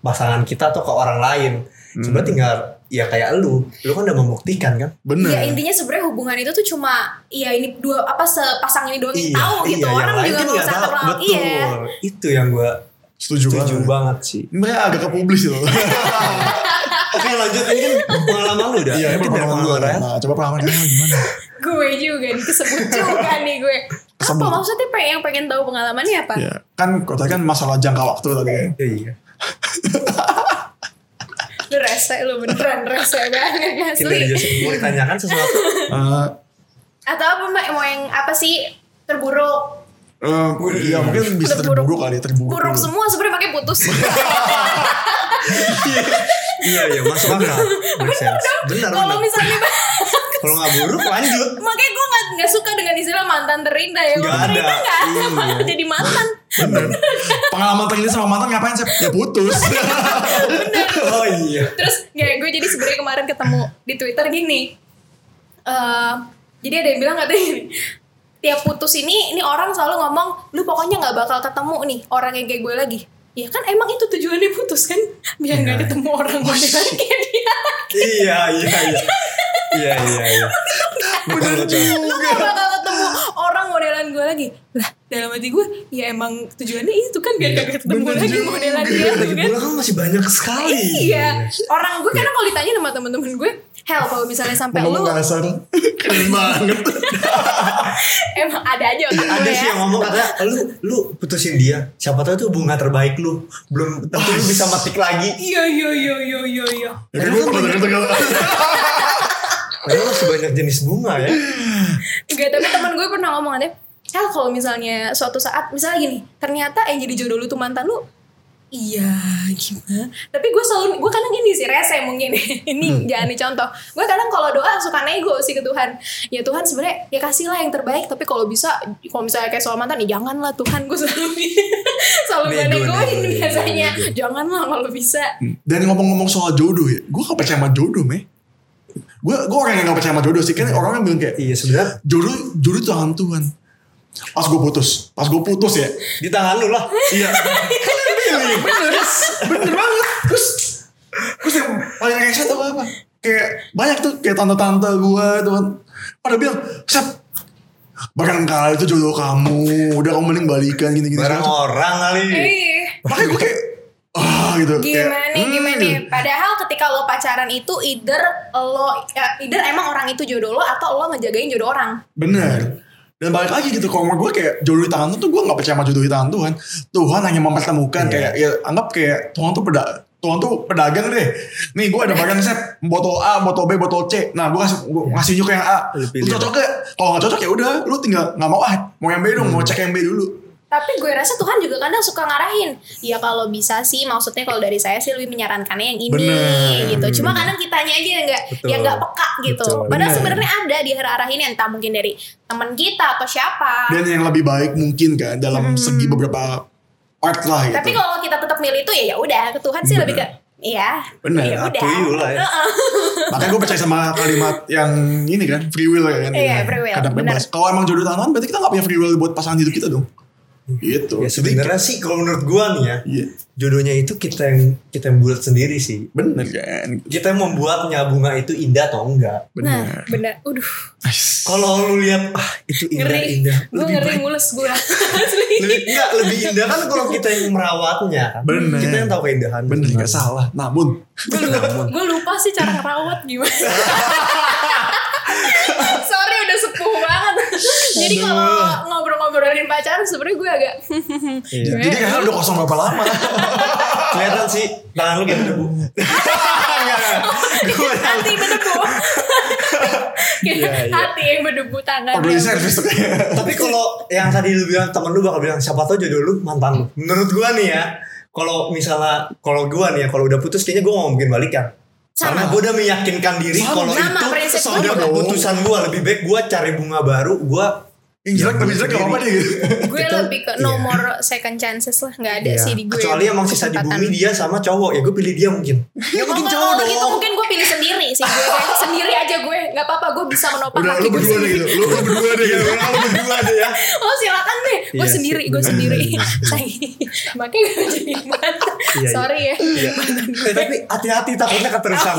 Speaker 2: pasangan kita atau ke orang lain. Coba tinggal ya kayak lu, lu kan udah membuktikan kan?
Speaker 1: Bener.
Speaker 3: Ya intinya sebenarnya hubungan itu tuh cuma ya ini dua apa sepasang ini doang yang
Speaker 2: Iya,
Speaker 3: tahu gitu.
Speaker 2: yang
Speaker 3: Orang
Speaker 2: lain
Speaker 3: juga
Speaker 2: kan
Speaker 3: nggak
Speaker 2: nggak
Speaker 3: usah
Speaker 2: tahu.
Speaker 3: terlalu
Speaker 2: Betul.
Speaker 3: iya.
Speaker 2: Itu yang gue
Speaker 1: Setuju,
Speaker 2: setuju
Speaker 1: banget.
Speaker 2: banget sih.
Speaker 1: Mereka agak ke publis itu.
Speaker 2: Oke lanjut ini kan pengalaman lu dah.
Speaker 1: Iya, emang
Speaker 2: dari
Speaker 1: pengalaman.
Speaker 2: lu Rel.
Speaker 1: Nah, coba pengalaman Rel gimana?
Speaker 3: gue juga nih kesebut juga nih gue. Apa
Speaker 1: Kesebut.
Speaker 3: maksudnya pengen yang pengen tahu pengalamannya apa?
Speaker 1: ya, kan kau tadi kan masalah jangka waktu tadi kan.
Speaker 2: Iya.
Speaker 3: Lu rese lu beneran rese banget
Speaker 2: Kita
Speaker 3: asli.
Speaker 2: mau ditanyakan sesuatu.
Speaker 1: Eh,
Speaker 3: Atau apa mbak mau yang apa sih terburuk?
Speaker 1: eh, ya mungkin bisa
Speaker 3: Terburuk.
Speaker 1: terburuk kali, terburuk.
Speaker 3: Buruk
Speaker 1: dulu.
Speaker 3: semua sebenarnya pakai putus.
Speaker 2: iya iya masuk akal. Benar
Speaker 3: Kalau
Speaker 2: benar.
Speaker 3: misalnya
Speaker 2: Kalau nggak buruk lanjut.
Speaker 3: makanya gue nggak nggak suka dengan istilah mantan terindah ya.
Speaker 2: Nggak
Speaker 3: Kalau terindah
Speaker 2: ada.
Speaker 3: nggak ada
Speaker 2: Iya.
Speaker 3: malah jadi mantan.
Speaker 1: Bener. Pengalaman terindah sama mantan ngapain sih? Ya putus.
Speaker 2: Oh iya.
Speaker 3: Terus kayak gue jadi sebenarnya kemarin ketemu di Twitter gini. eh jadi ada yang bilang katanya gini. Tiap putus ini, ini orang selalu ngomong, lu pokoknya nggak bakal ketemu nih orang yang kayak gue lagi. Ya kan emang itu tujuannya putus kan, biar nggak
Speaker 2: Iya.
Speaker 3: ketemu orang modelan kayak dia.
Speaker 2: Iya iya iya. Iya iya iya. Betul.
Speaker 3: Lu gak bakal ketemu orang modelan gue lagi. Lah dalam hati gue, ya emang tujuannya itu kan biar gak ketemu
Speaker 1: Bener
Speaker 3: lagi
Speaker 1: juga.
Speaker 3: modelan dia
Speaker 2: Lagi
Speaker 3: gitu kan.
Speaker 2: kan masih banyak sekali.
Speaker 3: Iya, orang gue kadang kalau ditanya sama temen-temen gue, hell kalau misalnya sampai lu
Speaker 1: Ngomong kasar. Keren banget.
Speaker 3: emang ada aja otak
Speaker 2: Ada
Speaker 3: gue
Speaker 2: sih
Speaker 3: ya.
Speaker 2: yang ngomong katanya lu lu putusin dia. Siapa tahu itu bunga terbaik lu. Belum tentu lu bisa metik lagi.
Speaker 3: Iya iya iya iya iya iya.
Speaker 1: Ya kan gue pernah denger denger.
Speaker 2: Padahal masih banyak jenis bunga ya.
Speaker 3: Enggak, tapi temen gue pernah ngomong ada, hell kalau misalnya suatu saat misalnya gini, ternyata yang jadi jodoh lu tuh mantan lu Iya gimana? Tapi gue selalu Gue kadang ini sih rese mungkin. Ini jangan dicontoh. Gue kadang kalau doa suka nego sih ke Tuhan. Ya Tuhan sebenarnya Ya kasihlah yang terbaik. Tapi kalau bisa Kalau misalnya kayak soal mantan Ya janganlah Tuhan Gue selalu Selalu gue
Speaker 2: Nego,
Speaker 3: negoin
Speaker 2: nego, nego,
Speaker 3: biasanya.
Speaker 2: Nego.
Speaker 3: Janganlah kalau bisa.
Speaker 1: Dan ngomong-ngomong soal jodoh ya, gue gak percaya sama jodoh, meh. Gue gue orang yang gak percaya sama jodoh sih, kan orang yang bilang kayak
Speaker 2: Iya sebenarnya
Speaker 1: jodoh jodoh tangan Tuhan. Pas gue putus, pas gue putus ya,
Speaker 2: di tangan lu lah.
Speaker 1: iya. bener, bener banget. Terus, terus yang paling reset apa apa? Kayak banyak tuh kayak tante-tante gue tuh kan, pada bilang, Sep, barangkali itu jodoh kamu, udah kamu mending balikan gini-gini.
Speaker 2: Barang
Speaker 1: segala macam."
Speaker 2: orang kali.
Speaker 3: Eh
Speaker 1: Makanya gue kayak, ah gitu. kayak,
Speaker 3: gimana nih
Speaker 1: hmm.
Speaker 3: gimana nih padahal ketika lo pacaran itu either lo ya, either emang orang itu jodoh lo atau lo ngejagain jodoh orang
Speaker 1: Bener. Dan balik lagi gitu, kalau menurut gue kayak jodoh di tangan tuh, gue gak percaya sama jodoh di tangan Tuhan. Tuhan hanya mempertemukan
Speaker 2: Iya.
Speaker 1: kayak, ya anggap kayak Tuhan tuh peda Tuhan tuh pedagang deh. Nih gue ada barang set, botol A, botol B, botol C. Nah gue kasih, gue ngasih juga yang A.
Speaker 2: Lu
Speaker 1: cocok gak? Kalau gak cocok ya udah, lu tinggal gak mau ah. Mau yang B dong,
Speaker 2: Hmm.
Speaker 1: mau cek yang B dulu.
Speaker 3: tapi gue rasa Tuhan juga kadang suka ngarahin ya kalau bisa sih maksudnya kalau dari saya sih lebih menyarankannya yang ini
Speaker 1: Bener.
Speaker 3: gitu cuma kadang kitanya aja yang nggak yang nggak peka gitu
Speaker 2: Betul.
Speaker 3: padahal
Speaker 1: Bener.
Speaker 3: sebenarnya ada di arahin entah mungkin dari teman kita atau siapa
Speaker 1: Dan yang lebih baik mungkin kan dalam segi beberapa part lah gitu.
Speaker 3: tapi kalau kita tetap milih itu ya ya udah ke Tuhan sih
Speaker 1: Bener.
Speaker 3: lebih ke Iya,
Speaker 1: Bener,
Speaker 3: ya udah.
Speaker 2: lah ya.
Speaker 1: Makanya gue percaya sama kalimat yang ini kan free will ya kan.
Speaker 3: Iya, free will,
Speaker 1: Kadang bebas. Kalau emang jodoh tangan berarti kita gak punya free will buat pasangan hidup kita dong. Gitu.
Speaker 2: Ya sebenarnya sih kalau menurut gua nih ya,
Speaker 1: Iya.
Speaker 2: jodohnya itu kita yang kita yang buat sendiri sih.
Speaker 1: Bener kan.
Speaker 2: Kita yang membuatnya bunga itu indah atau enggak.
Speaker 3: Nah,
Speaker 1: Bener.
Speaker 3: bener. Udah,
Speaker 1: Nice.
Speaker 2: Kalau lu lihat ah itu indah
Speaker 3: ngeri.
Speaker 2: indah,
Speaker 3: Gue
Speaker 2: lebih
Speaker 3: ngeri
Speaker 2: baik
Speaker 3: mulus gue. Asli.
Speaker 2: lebih enggak lebih indah kan kalau kita yang merawatnya. kan.
Speaker 1: Bener.
Speaker 2: Kita yang tahu keindahan.
Speaker 1: Bener gak salah. Namun.
Speaker 3: gue lupa, gue lupa sih cara ngerawat gimana. Sorry udah sepuh banget. Jadi kalau ngobrol-ngobrolin pacaran sebenarnya gue agak
Speaker 2: Iya.
Speaker 3: Gue-
Speaker 1: Jadi kayaknya udah kosong berapa lama.
Speaker 2: Kelihatan sih tangan lu kayak berdebu.
Speaker 3: hati berdebu. Kayak
Speaker 2: Iya, iya.
Speaker 3: hati yang berdebu tangan.
Speaker 1: Tuh kayaknya.
Speaker 2: Tapi kalau yang tadi lu bilang temen lu bakal bilang siapa tau jodoh lu mantan lu. Menurut gua nih ya, kalau misalnya kalau gua nih ya kalau udah putus kayaknya gua gak mungkin balikan.
Speaker 3: Sama.
Speaker 2: Karena gua udah meyakinkan diri kalau itu
Speaker 3: prinsip
Speaker 1: gua
Speaker 2: udah
Speaker 1: juga.
Speaker 2: keputusan gua lebih baik gua cari bunga baru, gua
Speaker 1: Yang jelek lebih jelek gak apa-apa deh gitu.
Speaker 3: Gue
Speaker 2: Kita-
Speaker 3: lebih ke no
Speaker 2: iya.
Speaker 3: more second chances lah. Gak ada
Speaker 2: Iya.
Speaker 3: sih di gue.
Speaker 2: Kecuali emang sisa di bumi dia sama cowok, ya gue pilih dia mungkin.
Speaker 1: Ya mungkin
Speaker 3: Oh,
Speaker 1: cowok
Speaker 3: kalau
Speaker 1: dong.
Speaker 3: gitu mungkin gue pilih sendiri sih gue kayak sendiri aja gue nggak apa-apa gue bisa menopang
Speaker 1: Udah
Speaker 3: kaki
Speaker 1: lu
Speaker 3: gue sendiri.
Speaker 1: gitu. Lu, lu berdua deh gitu.
Speaker 2: Kalau berdua deh ya.
Speaker 3: Oh silakan deh, gue
Speaker 2: Iya
Speaker 3: sendiri, gue sendiri. Makanya gue jadi mantan.
Speaker 2: Iya, iya.
Speaker 3: Sorry ya.
Speaker 2: Iya. Eh, tapi hati-hati takutnya keterusan.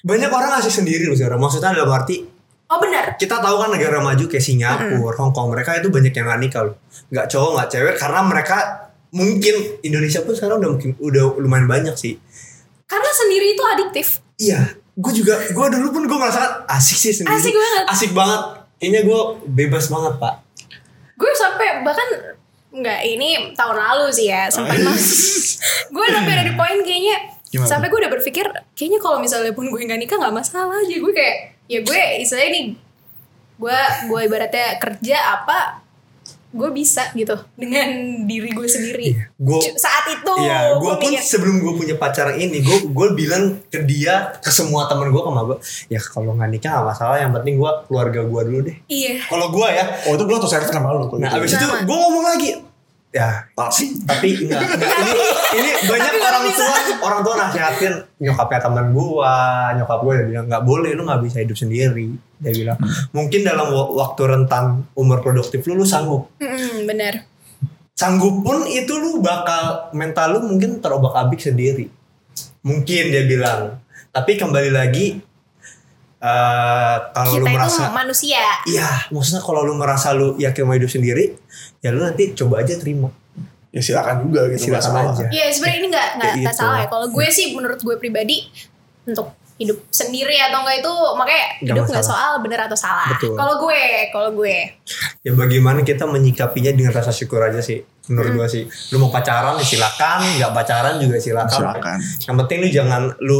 Speaker 2: Banyak orang ngasih sendiri loh sekarang. Maksudnya dalam arti
Speaker 3: Oh benar.
Speaker 2: kita tahu kan negara maju kayak Singapura, Hong Kong, mereka itu banyak yang nikah loh. Nggak cowok, nggak cewek karena mereka mungkin Indonesia pun sekarang udah mungkin udah lumayan banyak sih.
Speaker 3: Karena sendiri itu adiktif.
Speaker 2: Iya, gue juga, gue dulu pun gue ngerasakan asik sih sendiri.
Speaker 3: Asik banget.
Speaker 2: Asik banget. Kayaknya gue bebas banget pak.
Speaker 3: Gue sampai bahkan nggak ini tahun lalu sih ya sempat mas. gue sampai ada di poin kayaknya
Speaker 1: Gimana?
Speaker 3: sampai gue udah berpikir kayaknya kalau misalnya pun gue nggak nikah nggak masalah aja gue kayak ya gue istilahnya nih gue gue ibaratnya kerja apa gue bisa gitu dengan diri gue sendiri
Speaker 2: Gue
Speaker 3: Cu- saat itu
Speaker 2: Iya, gue
Speaker 3: gue
Speaker 2: pun
Speaker 3: mikir
Speaker 2: sebelum gue punya pacar ini, gue gue bilang ke dia, ke semua temen gue, sama gue, ya kalau nggak nikah gak masalah, yang penting gue keluarga gue dulu deh.
Speaker 3: iya
Speaker 2: Kalau gue ya,
Speaker 1: Oh itu gue tuh server sama lu. kalau
Speaker 2: nah
Speaker 1: gitu.
Speaker 2: abis itu gue ngomong lagi, ya.
Speaker 1: Tapi.
Speaker 2: tapi enggak, enggak. ini ini banyak orang
Speaker 3: bisa.
Speaker 2: tua orang tua nasihatin nyokapnya teman gua nyokap gue dia bilang nggak boleh lu nggak bisa hidup sendiri. Dia bilang mungkin dalam wa- waktu rentang umur produktif lu lu sanggup.
Speaker 3: Mm-mm, benar.
Speaker 2: Sanggup pun itu lu bakal mental lu mungkin terobak abik sendiri. Mungkin dia bilang. Tapi kembali lagi eh kalau
Speaker 3: kita
Speaker 2: lu
Speaker 3: itu
Speaker 2: merasa
Speaker 3: manusia
Speaker 2: iya maksudnya kalau lu merasa lu yakin mau hidup sendiri ya lu nanti coba aja terima
Speaker 1: Ya silakan juga gitu.
Speaker 2: Silakan aja.
Speaker 3: Iya sebenarnya ini nggak nggak nggak
Speaker 2: gitu.
Speaker 3: salah ya. Kalau gue sih menurut gue pribadi untuk hidup sendiri atau enggak itu makanya
Speaker 2: Nggak
Speaker 3: hidup nggak soal bener atau salah. Kalau gue, kalau gue,
Speaker 2: ya bagaimana kita menyikapinya dengan rasa syukur aja sih menurut
Speaker 3: Hmm.
Speaker 2: gua sih lu mau pacaran ya silakan nggak pacaran juga silakan
Speaker 1: Silakan.
Speaker 2: yang penting lu jangan lu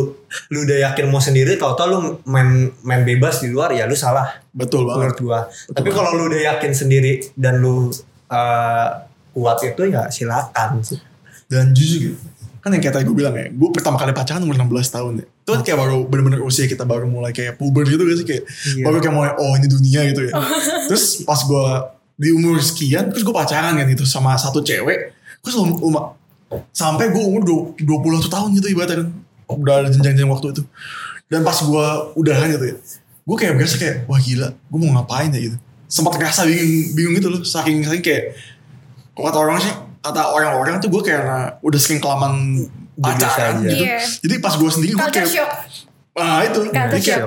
Speaker 2: lu udah yakin mau sendiri tau tau lu main main bebas di luar ya lu salah
Speaker 1: Betul banget.
Speaker 2: menurut gua tapi kalau lu udah yakin sendiri dan lu uh, kuat itu ya silakan sih
Speaker 1: Dan jujur gitu. Kan yang kayak tadi gue bilang ya. Gue pertama kali pacaran umur 16 tahun ya. Itu kan kayak baru bener-bener usia kita baru mulai kayak puber gitu gak sih. Kayak
Speaker 2: Iya.
Speaker 1: baru kayak mulai oh ini dunia gitu ya. terus pas gue di umur sekian. Terus gue pacaran kan gitu sama satu cewek. Terus um, um- sampai gue umur 20, 21 tahun gitu ibaratnya kan. Udah ada jenjang-jenjang waktu itu. Dan pas gue udahan gitu ya. Gue kayak berasa kayak wah gila. Gue mau ngapain ya gitu. Sempat ngerasa bingung, bingung gitu loh. Saking, saking kayak kok kata orang sih kata orang-orang tuh gue kayak udah sering kelamaan
Speaker 2: Biasa
Speaker 1: pacaran gitu.
Speaker 3: Iya.
Speaker 1: Jadi pas gue sendiri gue kayak ah itu
Speaker 3: Culture
Speaker 1: kayak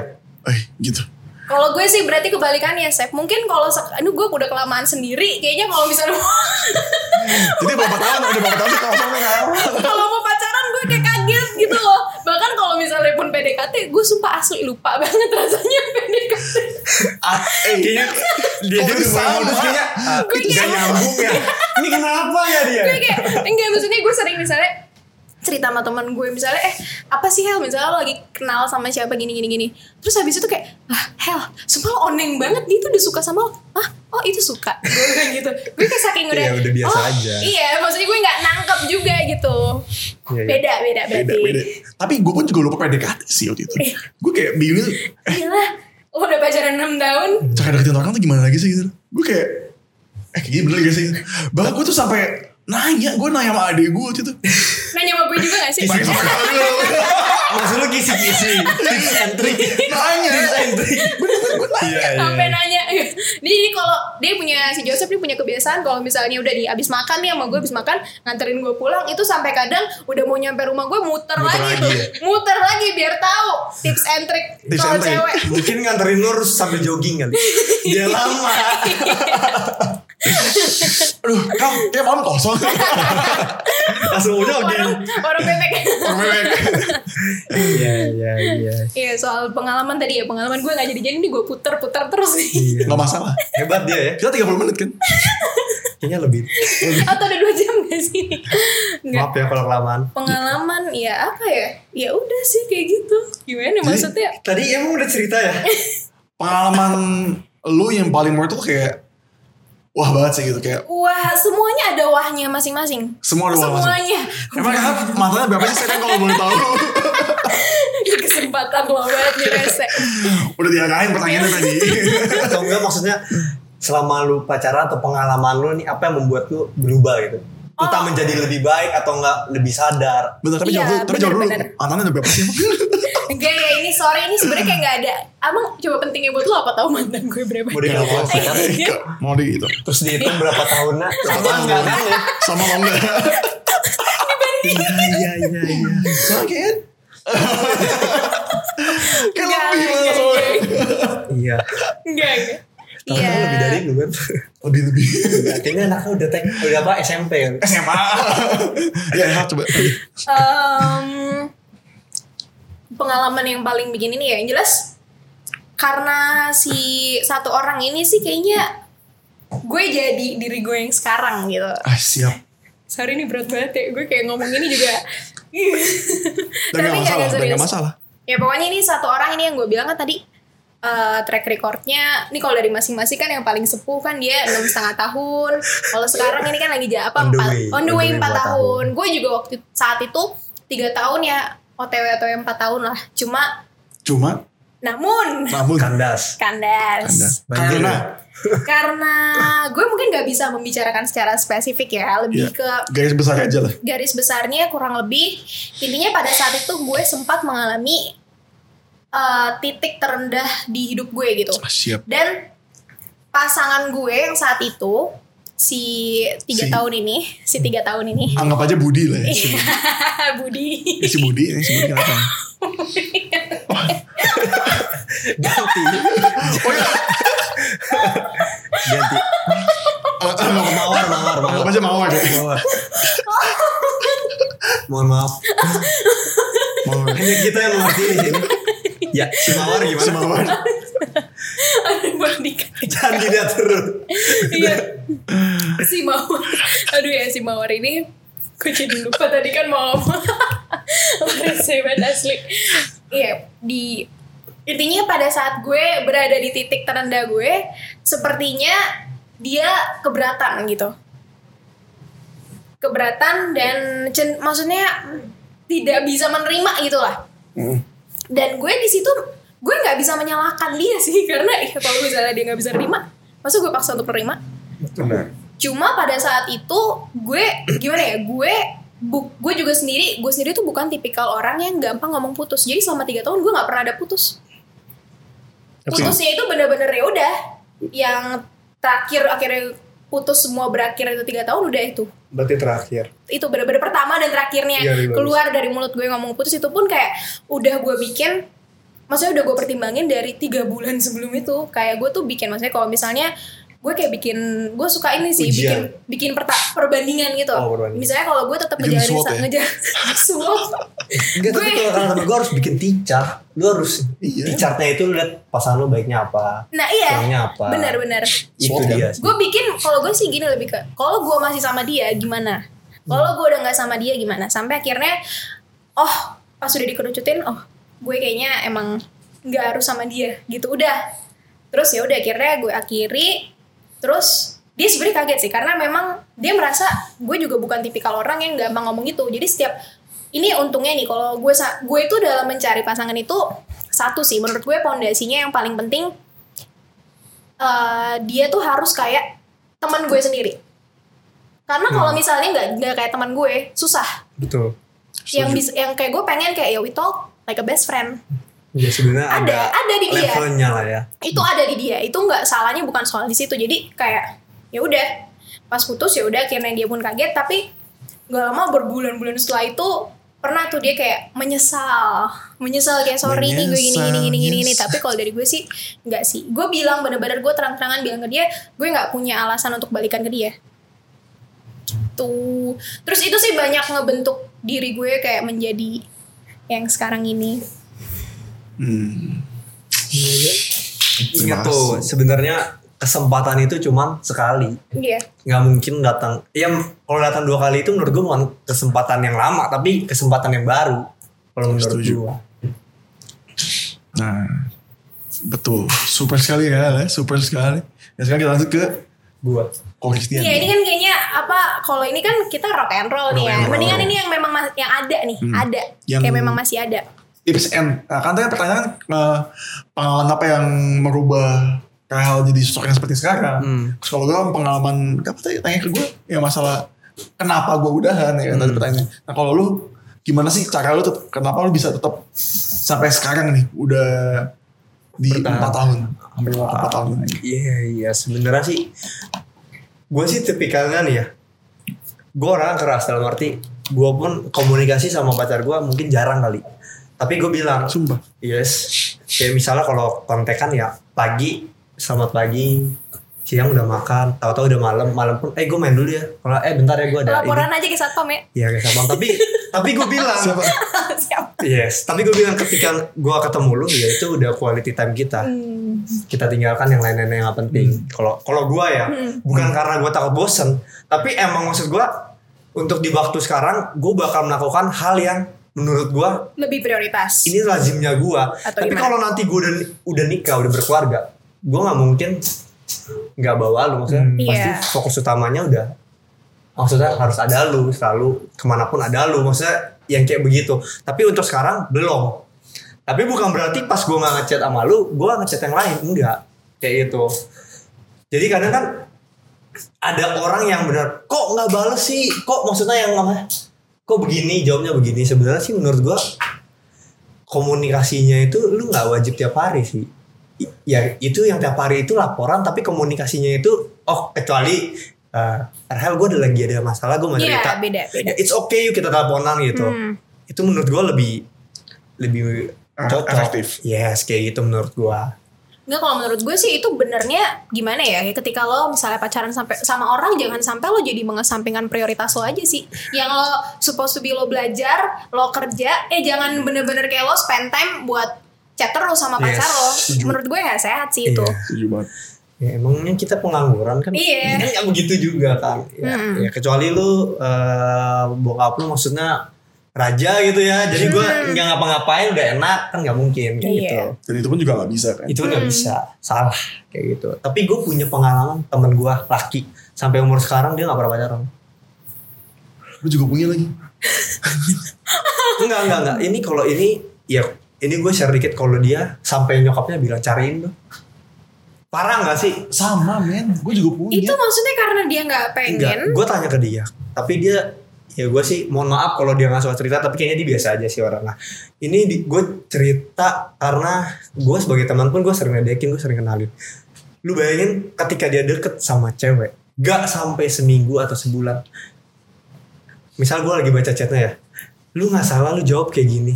Speaker 1: eh gitu.
Speaker 3: Kalau gue sih berarti kebalikannya, Sep. Mungkin kalau aduh gue udah kelamaan sendiri, kayaknya kalau misalnya
Speaker 1: Jadi berapa tahun udah berapa tahun sih kalau sama
Speaker 3: kalau mau pacaran gue kayak kaget gitu loh. Bahkan kalau misalnya pun PDKT, gue sumpah asli lupa banget rasanya PDKT.
Speaker 2: ah, eh, kayaknya dia, dia mulai
Speaker 1: sama?
Speaker 2: modus kayaknya
Speaker 3: Gue kayak-
Speaker 2: nyambung ya ini kenapa ya dia
Speaker 3: gue kayak enggak maksudnya gue sering misalnya cerita sama teman gue misalnya eh apa sih Hel misalnya lo lagi kenal sama siapa gini gini gini terus habis itu kayak ah Hel sumpah lo oneng banget dia tuh udah suka sama lo ah oh itu suka gue bilang gitu gue kayak saking udah
Speaker 2: Iya, udah biasa
Speaker 3: oh,
Speaker 2: aja.
Speaker 3: iya maksudnya gue nggak nangkep juga gitu
Speaker 2: Iya, iya.
Speaker 3: beda beda berarti
Speaker 1: Beda, beda. Tapi gue pun juga lupa PDKT sih waktu itu. Gue kayak bingung,
Speaker 3: Gila, lo udah pacaran 6 tahun
Speaker 1: cara deketin orang tuh gimana lagi sih gitu. Gue kayak, eh kayak gini bener gak sih? Bahkan gue tuh sampai nanya, gue nanya sama adik gue waktu itu.
Speaker 3: nanya sama gue juga gak sih?
Speaker 1: Pakai sama
Speaker 2: Maksud lu kisi-kisi. Tips and trick.
Speaker 1: Nanya.
Speaker 2: Tips and trick.
Speaker 1: Bener-bener gue nanya.
Speaker 2: Iya iya.
Speaker 3: Sampai nanya. Dia jadi kalau dia punya si Joseph dia punya kebiasaan kalau misalnya udah di abis makan nih sama gue abis makan nganterin gue pulang itu sampai kadang udah mau nyampe rumah gue muter,
Speaker 2: Muter
Speaker 3: lagi,
Speaker 2: lagi
Speaker 3: tuh.
Speaker 2: ya?
Speaker 3: muter lagi biar tahu tips and trick
Speaker 1: Tips
Speaker 3: kalau
Speaker 1: and trick.
Speaker 3: cewek.
Speaker 2: Mungkin nganterin lu harus sambil jogging kali. Dia lama
Speaker 1: Aduh, kau kayak malam kosong.
Speaker 2: Langsung
Speaker 3: orang
Speaker 2: jogging
Speaker 3: orang bebek.
Speaker 2: Iya iya iya.
Speaker 3: Iya soal pengalaman tadi ya pengalaman gue nggak jadi jadi nih gue puter puter terus nih.
Speaker 2: Iya.
Speaker 1: Gak masalah.
Speaker 2: Hebat dia ya.
Speaker 1: Kita 30 menit kan?
Speaker 2: Kayaknya lebih.
Speaker 3: Atau ada dua jam gak sih? Nggak.
Speaker 2: Maaf ya kalau kelamaan.
Speaker 3: Pengalaman ya apa ya? Ya udah sih kayak gitu. Gimana maksudnya?
Speaker 2: Tadi emang udah cerita ya?
Speaker 1: Pengalaman lu yang paling menurut tuh kayak, wah banget sih gitu. Kayak,
Speaker 3: wah semuanya ada wahnya masing-masing
Speaker 1: semua ada wah
Speaker 3: semuanya
Speaker 1: Emang kan matanya berapa sih saya kan kalau boleh tahu?
Speaker 3: kesempatan lo banget nih rese
Speaker 1: Udah diarahin pertanyaannya tadi.
Speaker 2: Atau enggak maksudnya Selama lu pacaran atau pengalaman lu nih Apa yang membuat lu berubah gitu Entah
Speaker 3: Oh.
Speaker 2: menjadi lebih baik atau enggak lebih sadar
Speaker 1: Bentar, tapi
Speaker 3: Iya,
Speaker 1: jawab dulu. Tapi jawab dulu.
Speaker 3: bener-bener.
Speaker 1: Mantannya ada berapa sih? emang?
Speaker 3: enggak ya ini sorry ini sebenarnya kayak nggak ada abang coba pentingnya buat lo apa tahu mantan gue berapa
Speaker 2: Mau dibilang apa kan
Speaker 1: Mau di gitu.
Speaker 2: Terus dihitung berapa tahunnya Sama enggak kan ya
Speaker 1: Sama enggak?
Speaker 2: Iya iya iya iya
Speaker 1: Sakit.
Speaker 3: Enggak, enggak,
Speaker 1: soalnya.
Speaker 2: Iya
Speaker 3: enggak enggak
Speaker 2: Tahun
Speaker 3: Iya.
Speaker 2: lebih dari lu kan
Speaker 1: Lebih lebih.
Speaker 2: Kayaknya anaknya udah tek Udah apa SMP kan
Speaker 1: SMA. Ya, ya coba.
Speaker 3: Em, pengalaman yang paling bikin ini ya yang jelas karena si satu orang ini sih kayaknya gue jadi diri gue yang sekarang gitu
Speaker 1: Ah siap.
Speaker 3: sorry ini berat banget ya gue kayak ngomong ini juga
Speaker 1: Dan gak masalah. Gak masalah.
Speaker 3: ya pokoknya ini satu orang ini yang gue bilang kan tadi eh, track recordnya ini kalau dari masing-masing kan yang paling sepuh kan dia enam setengah tahun. Kalau sekarang ini kan lagi ja- apa
Speaker 2: On the
Speaker 3: empat
Speaker 2: way.
Speaker 3: on the way empat
Speaker 2: empat
Speaker 3: tahun. gue juga waktu saat itu tiga tahun ya otw atau empat tahun lah. Cuma
Speaker 1: Cuma,
Speaker 3: namun.
Speaker 1: Namun.
Speaker 2: Kandas.
Speaker 3: Kandas.
Speaker 1: Anda.
Speaker 2: Banjir.
Speaker 1: Karena
Speaker 3: karena gue mungkin nggak bisa membicarakan secara spesifik ya lebih
Speaker 1: ya,
Speaker 3: ke
Speaker 1: garis besar aja lah.
Speaker 3: garis besarnya kurang lebih intinya pada saat itu gue sempat mengalami uh, titik terendah di hidup gue gitu
Speaker 1: Ah, siap.
Speaker 3: dan pasangan gue yang saat itu si tiga
Speaker 1: Si-
Speaker 3: tahun ini si tiga tahun ini
Speaker 1: Anggap aja Budi lah ya. Si Budi.
Speaker 3: Budi
Speaker 1: Eh, si Budi, ini si Budi kenapa?
Speaker 2: Ganti
Speaker 1: Oh ya,
Speaker 2: Ganti
Speaker 1: eh, eh, nggak mau.
Speaker 2: Mawar mawar
Speaker 1: Anggap
Speaker 2: mawar
Speaker 1: aja mawar ya.
Speaker 2: Mawar Mohon maaf
Speaker 1: Mawar.
Speaker 2: Hanya kita yang mengerti di sini Ya si Mawar gimana?
Speaker 1: Si mawar.
Speaker 3: Aduh, Budi.
Speaker 2: Jangan dilihat terus
Speaker 3: iya si mawar aduh ya si mawar ini gue jadi lupa tadi kan mau apa Rese banget asli iya di intinya pada saat gue berada di titik terendah gue sepertinya dia keberatan gitu keberatan dan cen- maksudnya tidak bisa menerima gitu lah
Speaker 1: Hmm.
Speaker 3: Dan gue di situ gue nggak bisa menyalahkan dia sih karena ya kalau misalnya dia nggak bisa nerima masa gue paksa untuk nerima?
Speaker 1: Benar.
Speaker 3: cuma pada saat itu gue gimana ya gue bu, gue juga sendiri gue sendiri tuh bukan tipikal orang yang gampang ngomong putus. Jadi selama tiga tahun gue nggak pernah ada putus. Putusnya itu bener-bener ya udah yang terakhir akhirnya putus semua berakhir itu tiga tahun udah itu
Speaker 2: Berarti terakhir
Speaker 3: itu bener-bener pertama dan terakhirnya
Speaker 2: bagus.
Speaker 3: keluar dari mulut gue ngomong putus itu pun kayak udah gue bikin maksudnya udah gue pertimbangin dari tiga bulan sebelum itu kayak gue tuh bikin maksudnya kalau misalnya gue kayak bikin gue suka ini sih bikin
Speaker 2: Ujian.
Speaker 3: bikin perta- perbandingan gitu
Speaker 2: Oh, perbandingan.
Speaker 3: misalnya kalau gue tetap
Speaker 1: Bikin
Speaker 3: ngejalanin sa-
Speaker 1: ya?
Speaker 3: ngeja- SWOT
Speaker 2: Enggak tapi kalau gue harus bikin ticar Lu harus
Speaker 1: Iya.
Speaker 2: Ticarnya itu lu lihat pasangan lu baiknya apa
Speaker 3: nah iya
Speaker 2: Kurangnya apa
Speaker 3: benar-benar
Speaker 2: Itu
Speaker 1: kan?
Speaker 2: dia sih
Speaker 3: gue bikin kalau gue sih gini lebih ke kalau gue masih sama dia gimana Kalau gue udah nggak sama dia gimana? Sampai akhirnya, oh pas udah dikerucutin, oh gue kayaknya emang nggak harus sama dia gitu. Udah. Terus ya udah akhirnya gue akhiri. Terus dia sebenarnya kaget sih karena memang dia merasa gue juga bukan tipikal orang yang gampang ngomong gitu. Jadi setiap ini untungnya nih kalau gue gue itu dalam mencari pasangan itu satu sih menurut gue pondasinya yang paling penting eh, dia tuh harus kayak teman gue sendiri. Karena kalau misalnya nggak nggak kayak teman gue susah.
Speaker 2: Betul.
Speaker 3: Yang bisa yang kayak gue pengen kayak ya we talk like a best friend.
Speaker 2: Ya sebenarnya
Speaker 3: Ada,
Speaker 2: ada,
Speaker 3: ada di dia.
Speaker 2: levelnya lah ya.
Speaker 3: Itu ada di dia. Itu nggak salahnya bukan soal di situ. Jadi kayak ya udah. Pas putus ya udah akhirnya dia pun kaget. Tapi nggak lama berbulan-bulan setelah itu pernah tuh dia kayak menyesal. Menyesal kayak sorry nih gue gini gini gini gini gini. Tapi kalau dari gue sih nggak sih. Gue bilang bener-bener gue terang-terangan bilang ke dia gue nggak punya alasan untuk balikan ke dia. Tuh terus itu sih banyak ngebentuk diri gue kayak menjadi yang sekarang ini
Speaker 1: Hmm.
Speaker 2: Ingat tuh sebenarnya kesempatan itu cuman sekali.
Speaker 3: iya
Speaker 2: nggak mungkin datang. Ya kalau datang dua kali itu menurut gue bukan kesempatan yang lama, tapi kesempatan yang baru. Kalau menurut
Speaker 1: Setuju.
Speaker 2: gue.
Speaker 1: Nah, betul. Super sekali ya, super sekali. Dan sekarang kita lanjut ke
Speaker 2: Gue.
Speaker 1: Christian.
Speaker 3: Iya ini kan kayaknya apa kalau ini kan kita rock and roll nih
Speaker 2: Rock
Speaker 3: ya.
Speaker 2: and roll.
Speaker 3: Mendingan ini yang memang mas- yang ada nih,
Speaker 1: Hmm.
Speaker 3: ada.
Speaker 1: Yang-
Speaker 3: Kayak memang masih ada.
Speaker 1: Tips and nah, kan tadi pertanyaan eh, pengalaman apa yang merubah Rahel jadi sosok yang seperti sekarang
Speaker 2: Hmm.
Speaker 1: terus kalau gue pengalaman apa tadi tanya ke gue ya masalah kenapa gue udahan ya kan tadi
Speaker 2: Hmm.
Speaker 1: pertanyaannya nah kalau lu gimana sih cara lu tetap kenapa lu bisa tetap sampai sekarang nih udah di empat tahun hampir empat tahun
Speaker 2: Iya iya sebenarnya sih gue sih tipikalnya nih ya. Gue orang keras dalam arti gue pun komunikasi sama pacar gue mungkin jarang kali. Tapi gue bilang
Speaker 1: sumpah
Speaker 2: Yes. Kayak misalnya kalau kontekan ya pagi, selamat pagi, siang udah makan, tahu-tahu udah malam, malam pun eh gue main dulu ya. Kalau eh bentar ya gue ada
Speaker 3: Laporan aja ke satpam ya.
Speaker 2: ini. Iya kayak sabang. Tapi tapi gue bilang
Speaker 1: siapa
Speaker 3: Siap.
Speaker 2: yes. Tapi gue bilang ketika gue ketemu lu ya itu udah quality time kita.
Speaker 3: Hmm.
Speaker 2: Kita tinggalkan yang lain-lain yang gak penting. Kalau kalau gue ya bukan karena gue takut bosen, tapi emang maksud gue untuk di waktu sekarang gue bakal melakukan hal yang menurut gue
Speaker 3: Lebih prioritas.
Speaker 2: ini lazimnya gua.
Speaker 3: Atau
Speaker 2: Tapi kalau nanti gua udah udah nikah, udah berkeluarga, gua nggak mungkin nggak bawa lu maksudnya.
Speaker 1: Hmm.
Speaker 2: Pasti
Speaker 3: Iya.
Speaker 2: fokus utamanya udah maksudnya harus ada lu selalu ke mana pun ada lu maksudnya yang kayak begitu. Tapi untuk sekarang belum. Tapi bukan berarti pas gua nggak ngechat sama lu, gua ngechat yang lain enggak kayak itu. Jadi kadang kan ada orang yang benar kok nggak bales sih, kok maksudnya yang namanya kok begini? Jawabnya begini. Sebenarnya sih menurut gua komunikasinya itu lu nggak wajib tiap hari sih. Ya itu yang tiap hari itu laporan tapi komunikasinya itu oh kecuali uh, Rahel gue ada lagi ada masalah gue mau
Speaker 3: Iya,
Speaker 2: cerita.
Speaker 3: beda, beda.
Speaker 2: Ya, it's okay yuk kita teleponan gitu.
Speaker 3: Hmm.
Speaker 2: itu menurut gua lebih lebih
Speaker 1: Ah,
Speaker 2: cocok.
Speaker 1: efektif.
Speaker 2: yes kayak gitu menurut gua
Speaker 3: Enggak kalau menurut gue sih itu benernya gimana ya ketika lo misalnya pacaran sampai sama orang jangan sampai lo jadi mengesampingkan prioritas lo aja sih yang lo supposed to be lo belajar lo kerja eh jangan bener-bener kayak lo spend time buat chat terus sama pacar
Speaker 2: Yes,
Speaker 3: lo
Speaker 1: setuju.
Speaker 3: menurut gue nggak sehat sih itu
Speaker 2: Iya.
Speaker 1: setuju banget
Speaker 2: ya emangnya kita pengangguran kan
Speaker 3: Iya.
Speaker 2: nggak begitu juga kan ya,
Speaker 3: Mm-mm.
Speaker 2: ya kecuali lu eh, bokap lu maksudnya raja gitu ya. Jadi gua
Speaker 3: Hmm.
Speaker 2: nggak ngapa-ngapain udah enak kan nggak mungkin kayak
Speaker 3: Iya.
Speaker 2: gitu.
Speaker 1: Dan itu pun juga gak bisa kan?
Speaker 2: Itu nggak
Speaker 3: Hmm.
Speaker 2: bisa. Salah kayak gitu. Tapi gue punya pengalaman temen gue laki. Sampai umur sekarang dia nggak pernah pacaran.
Speaker 1: Lu juga punya lagi?
Speaker 2: Enggak enggak enggak ini kalau ini ya ini gue share dikit kalau dia sampai nyokapnya bilang cariin dong. Parah nggak sih?
Speaker 1: Sama men. Gue juga punya.
Speaker 3: Itu maksudnya karena dia nggak
Speaker 2: enggak
Speaker 3: pengen?
Speaker 2: Gue tanya ke dia. Tapi dia ya gue sih mohon maaf kalau dia nggak suka cerita tapi kayaknya dia biasa aja sih orang. Nah ini di, gue cerita karena gue sebagai teman pun gue sering ngedekin gue sering kenalin. Lu bayangin ketika dia deket sama cewek gak sampai seminggu atau sebulan. Misal gue lagi baca chatnya ya lu nggak salah lu jawab kayak gini.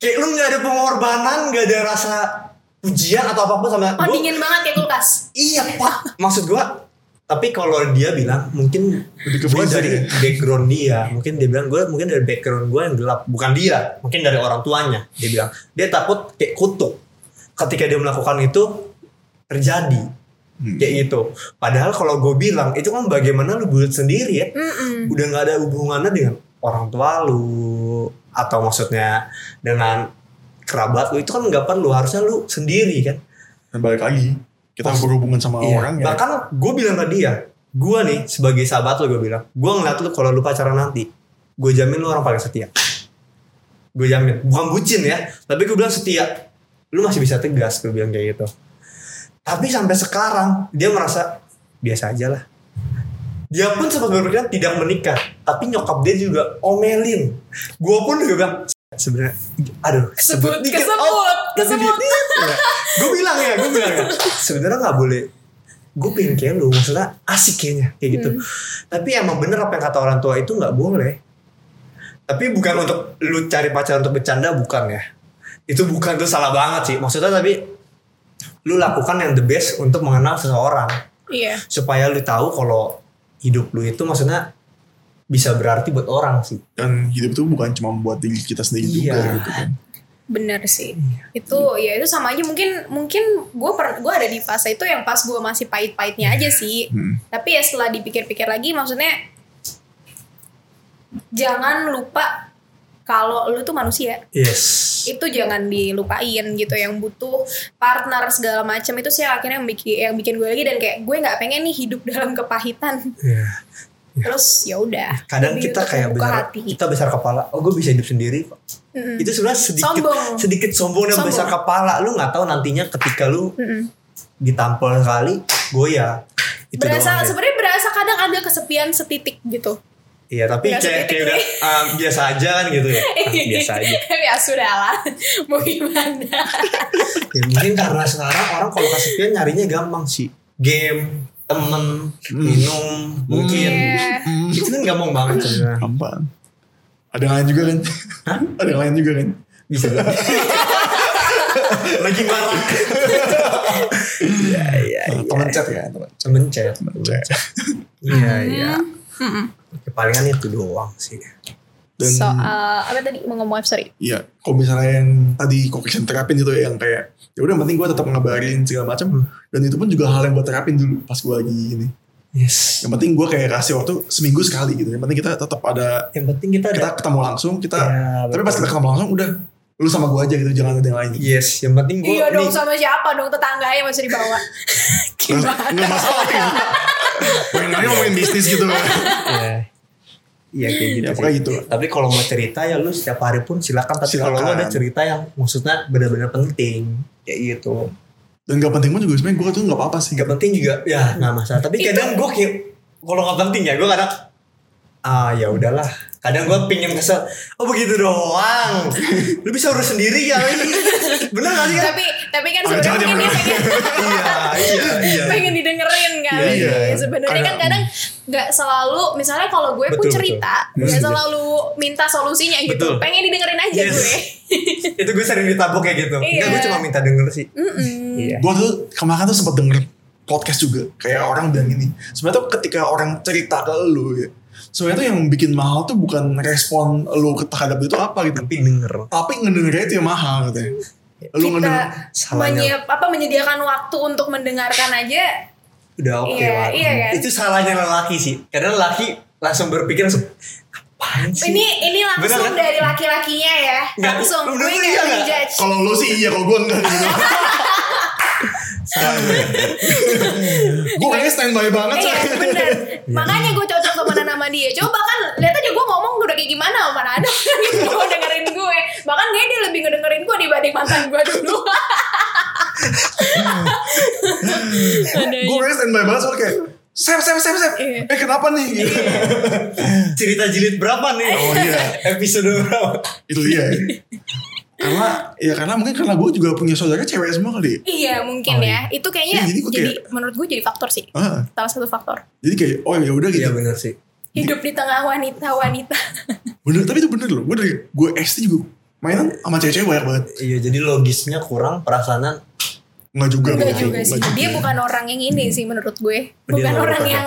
Speaker 2: Kayak lu nggak ada pengorbanan nggak ada rasa pujian atau apa pun sama
Speaker 3: oh
Speaker 2: gua-
Speaker 3: dingin banget kayak kulkas.
Speaker 2: Iya pak. Maksud gua, tapi kalau dia bilang mungkin gue dari
Speaker 1: ya?
Speaker 2: background dia, mungkin dia bilang gue mungkin dari background gue yang gelap, bukan dia, mungkin dari orang tuanya. Dia bilang dia takut kayak kutuk ketika dia melakukan itu terjadi.
Speaker 1: Hmm.
Speaker 2: kayak gitu padahal kalau gue bilang itu kan bagaimana lu buat sendiri ya
Speaker 3: Mm-mm.
Speaker 2: udah nggak ada hubungannya dengan orang tua lu atau maksudnya dengan kerabat lu itu kan nggak perlu harusnya lu sendiri kan
Speaker 1: Dan balik lagi kita berhubungan sama
Speaker 2: Iya.
Speaker 1: orang ya.
Speaker 2: bahkan gue bilang ke dia gue nih sebagai sahabat lu gue bilang gue ngeliat lu kalau lu pacaran nanti gue jamin lu orang paling setia. Gue jamin. Bukan bucin ya tapi gue bilang setia. Lu masih bisa tegas gue bilang kayak gitu. Tapi sampai sekarang dia merasa biasa aja lah. Dia pun sempat berpikiran tidak menikah tapi nyokap dia juga omelin. Gue pun juga bilang sebenarnya aduh
Speaker 3: Kesebut,
Speaker 2: dikit.
Speaker 3: kesebut,
Speaker 2: Oh,
Speaker 3: kesebut.
Speaker 2: dia- gue bilang ya gue bilang ya sebenarnya nggak boleh gue pengen kayak lu maksudnya asik kayaknya kayak gitu
Speaker 3: Hmm.
Speaker 2: tapi emang bener apa yang kata orang tua itu nggak boleh tapi bukan untuk lu cari pacar untuk bercanda bukan ya itu bukan tuh salah banget sih maksudnya tapi lu lakukan yang the best untuk mengenal seseorang
Speaker 3: Iya.
Speaker 2: supaya lu tahu kalau hidup lu itu maksudnya bisa berarti buat orang sih
Speaker 1: Dan hidup itu bukan cuma buat diri kita sendiri juga
Speaker 2: Iya.
Speaker 1: gitu kan.
Speaker 3: Bener sih. Itu ya itu sama aja mungkin mungkin gue per gue ada di fase itu yang pas gue masih pahit-pahitnya aja sih.
Speaker 1: Hmm.
Speaker 3: Tapi ya setelah dipikir-pikir lagi maksudnya jangan lupa kalau lu tuh manusia.
Speaker 2: yes
Speaker 3: Itu jangan dilupain gitu yang butuh partner segala macam itu sih akhirnya yang bikin yang bikin gue lagi dan kayak gue nggak pengen nih hidup dalam kepahitan.
Speaker 2: Iya.
Speaker 3: Terus ya udah.
Speaker 2: kadang kita kayak besar
Speaker 3: hati.
Speaker 2: kita besar kepala oh gue bisa hidup sendiri kok
Speaker 3: Mm-mm.
Speaker 2: itu sebenarnya sedikit
Speaker 3: Sombong.
Speaker 2: sedikit sombong dan
Speaker 3: Sombong.
Speaker 2: besar kepala lu nggak tahu nantinya ketika lu
Speaker 3: Mm-mm.
Speaker 2: ditampol sekali goyah itu
Speaker 3: berasa sebenarnya berasa kadang ada kesepian setitik gitu.
Speaker 2: iya tapi
Speaker 3: Nggak
Speaker 2: kayak kayak udah ah, biasa aja kan gitu ya Ah, biasa aja
Speaker 3: ya sudah lah. Mau gimana?
Speaker 2: ya, mungkin karena sekarang orang kalau kesepian nyarinya gampang sih game temen minum mungkin.
Speaker 3: Iya.
Speaker 2: itu kan gampang banget sebenarnya
Speaker 1: Gampang. Ada yang lain juga kan? Ada yang lain juga kan?
Speaker 2: bisa. Lagi marah. Iya iya
Speaker 1: Nah, temen chat ya, temen chat.
Speaker 2: temen chat. Iya iya. Ya, palingan itu doang sih
Speaker 1: Dan
Speaker 3: Soal apa tadi mau ngomong sorry.
Speaker 1: Iya, kalau misalnya yang tadi Caucasian terapin itu ya, yang kayak ya udah yang penting gue tetap ngabarin segala macam dan itu pun juga hal yang gue terapin dulu pas gue lagi ini.
Speaker 2: yes
Speaker 1: Yang penting gue kayak kasih waktu seminggu sekali gitu. Yang penting kita tetap ada
Speaker 2: yang penting kita ada
Speaker 1: kita ketemu langsung kita
Speaker 2: Ya,
Speaker 1: tapi pas kita ketemu langsung udah lu sama gue aja gitu jangan ada yang lain.
Speaker 2: yes yang penting gue
Speaker 3: Iya dong sama siapa dong tetangganya masih dibawa. Gimana?
Speaker 1: Nggak masalah ya. Pengennya ngomongin bisnis gitu kan.
Speaker 2: Iya. Iya kayak gitu.
Speaker 1: Ya,
Speaker 2: sih.
Speaker 1: gitu.
Speaker 2: Tapi kalau mau cerita ya lu setiap hari pun silakan. Tapi kalau lu ada cerita yang maksudnya benar-benar penting kayak gitu.
Speaker 1: Dan gak penting pun juga sebenarnya gue tuh gak apa-apa sih.
Speaker 2: Gak penting juga ya nggak masalah. Tapi kadang gue kayak kalau nggak penting ya gue kadang ah ya udahlah. Kadang gue pingin kesel. Oh begitu doang. lu bisa urus sendiri ya. Bener gak sih kan?
Speaker 3: tapi tapi kan sebenarnya
Speaker 1: jangan,
Speaker 3: mungkin dia
Speaker 1: jangan.
Speaker 3: pengen
Speaker 2: iya iya iya.
Speaker 3: pengen didengerin kali.
Speaker 1: Iya, iya.
Speaker 3: Sebenarnya kan
Speaker 1: Kadang-
Speaker 3: nggak selalu misalnya kalau gue pun cerita nggak selalu minta solusinya gitu.
Speaker 2: Betul.
Speaker 3: Pengen didengerin aja
Speaker 2: Yes.
Speaker 3: gue.
Speaker 2: Itu gue sering ditabok kayak gitu. Enggak
Speaker 3: Iya.
Speaker 2: gue cuma minta denger sih.
Speaker 3: Mm-mm.
Speaker 2: Iya.
Speaker 1: Gue tuh kemarin tuh sempat denger podcast juga kayak orang bilang gini. Sebenarnya tuh ketika orang cerita ke lu ya. Sebenarnya tuh yang bikin mahal tuh bukan respon lu terhadap itu apa gitu.
Speaker 2: Tapi denger.
Speaker 1: Tapi ngedengernya itu yang mahal katanya. Lu
Speaker 3: kita
Speaker 1: ngedenger
Speaker 2: salahnya.
Speaker 3: menyiap, apa menyediakan waktu untuk mendengarkan aja
Speaker 2: udah oke
Speaker 3: Iya,
Speaker 2: lah.
Speaker 3: iya kan?
Speaker 2: Itu salahnya lelaki sih. Karena lelaki langsung berpikir langsung apaan sih?
Speaker 3: ini ini langsung
Speaker 2: Bener kan?
Speaker 3: dari laki-lakinya ya
Speaker 2: Nggak,
Speaker 3: langsung gue nggak
Speaker 2: iya nggak?
Speaker 3: menjudge
Speaker 1: kalau lu sih iya kalau gue enggak gitu. gue kayaknya standby banget
Speaker 3: Iya
Speaker 1: coy.
Speaker 3: bener Makanya gue cocok temenan sama dia Coba kan lihat aja gue ngomong udah kayak gimana Mana ada yang mau dengerin gue Bahkan dia, dia lebih ngedengerin gue dibanding mantan gue dulu
Speaker 1: gue kayaknya standby banget soalnya kayak Sep, sep, sep, sep.
Speaker 3: Iya.
Speaker 1: Eh kenapa nih? Gitu.
Speaker 2: Cerita jilid berapa nih?
Speaker 1: Oh iya.
Speaker 2: Episode berapa?
Speaker 1: Itu dia. Karena ya karena mungkin karena gue juga punya saudara cewek semua kali.
Speaker 3: Iya mungkin
Speaker 2: Oh,
Speaker 3: ya Itu kayaknya
Speaker 1: Iya, jadi gue
Speaker 3: jadi,
Speaker 1: kayak-
Speaker 3: Menurut gue jadi faktor sih
Speaker 1: Ah,
Speaker 3: Salah satu faktor
Speaker 1: jadi kayak oh ya udah gitu.
Speaker 2: Iya bener sih.
Speaker 3: Hidup di tengah wanita-wanita
Speaker 1: Bener, tapi itu bener loh. Gue dari gue SD juga mainan sama cewek-cewek banyak banget.
Speaker 2: Iya jadi logisnya kurang perasaan
Speaker 1: Enggak juga.
Speaker 3: Enggak juga sih
Speaker 1: Enggak
Speaker 3: Dia
Speaker 1: juga.
Speaker 3: bukan orang yang ini sih menurut gue Bukan
Speaker 2: nggak
Speaker 3: orang yang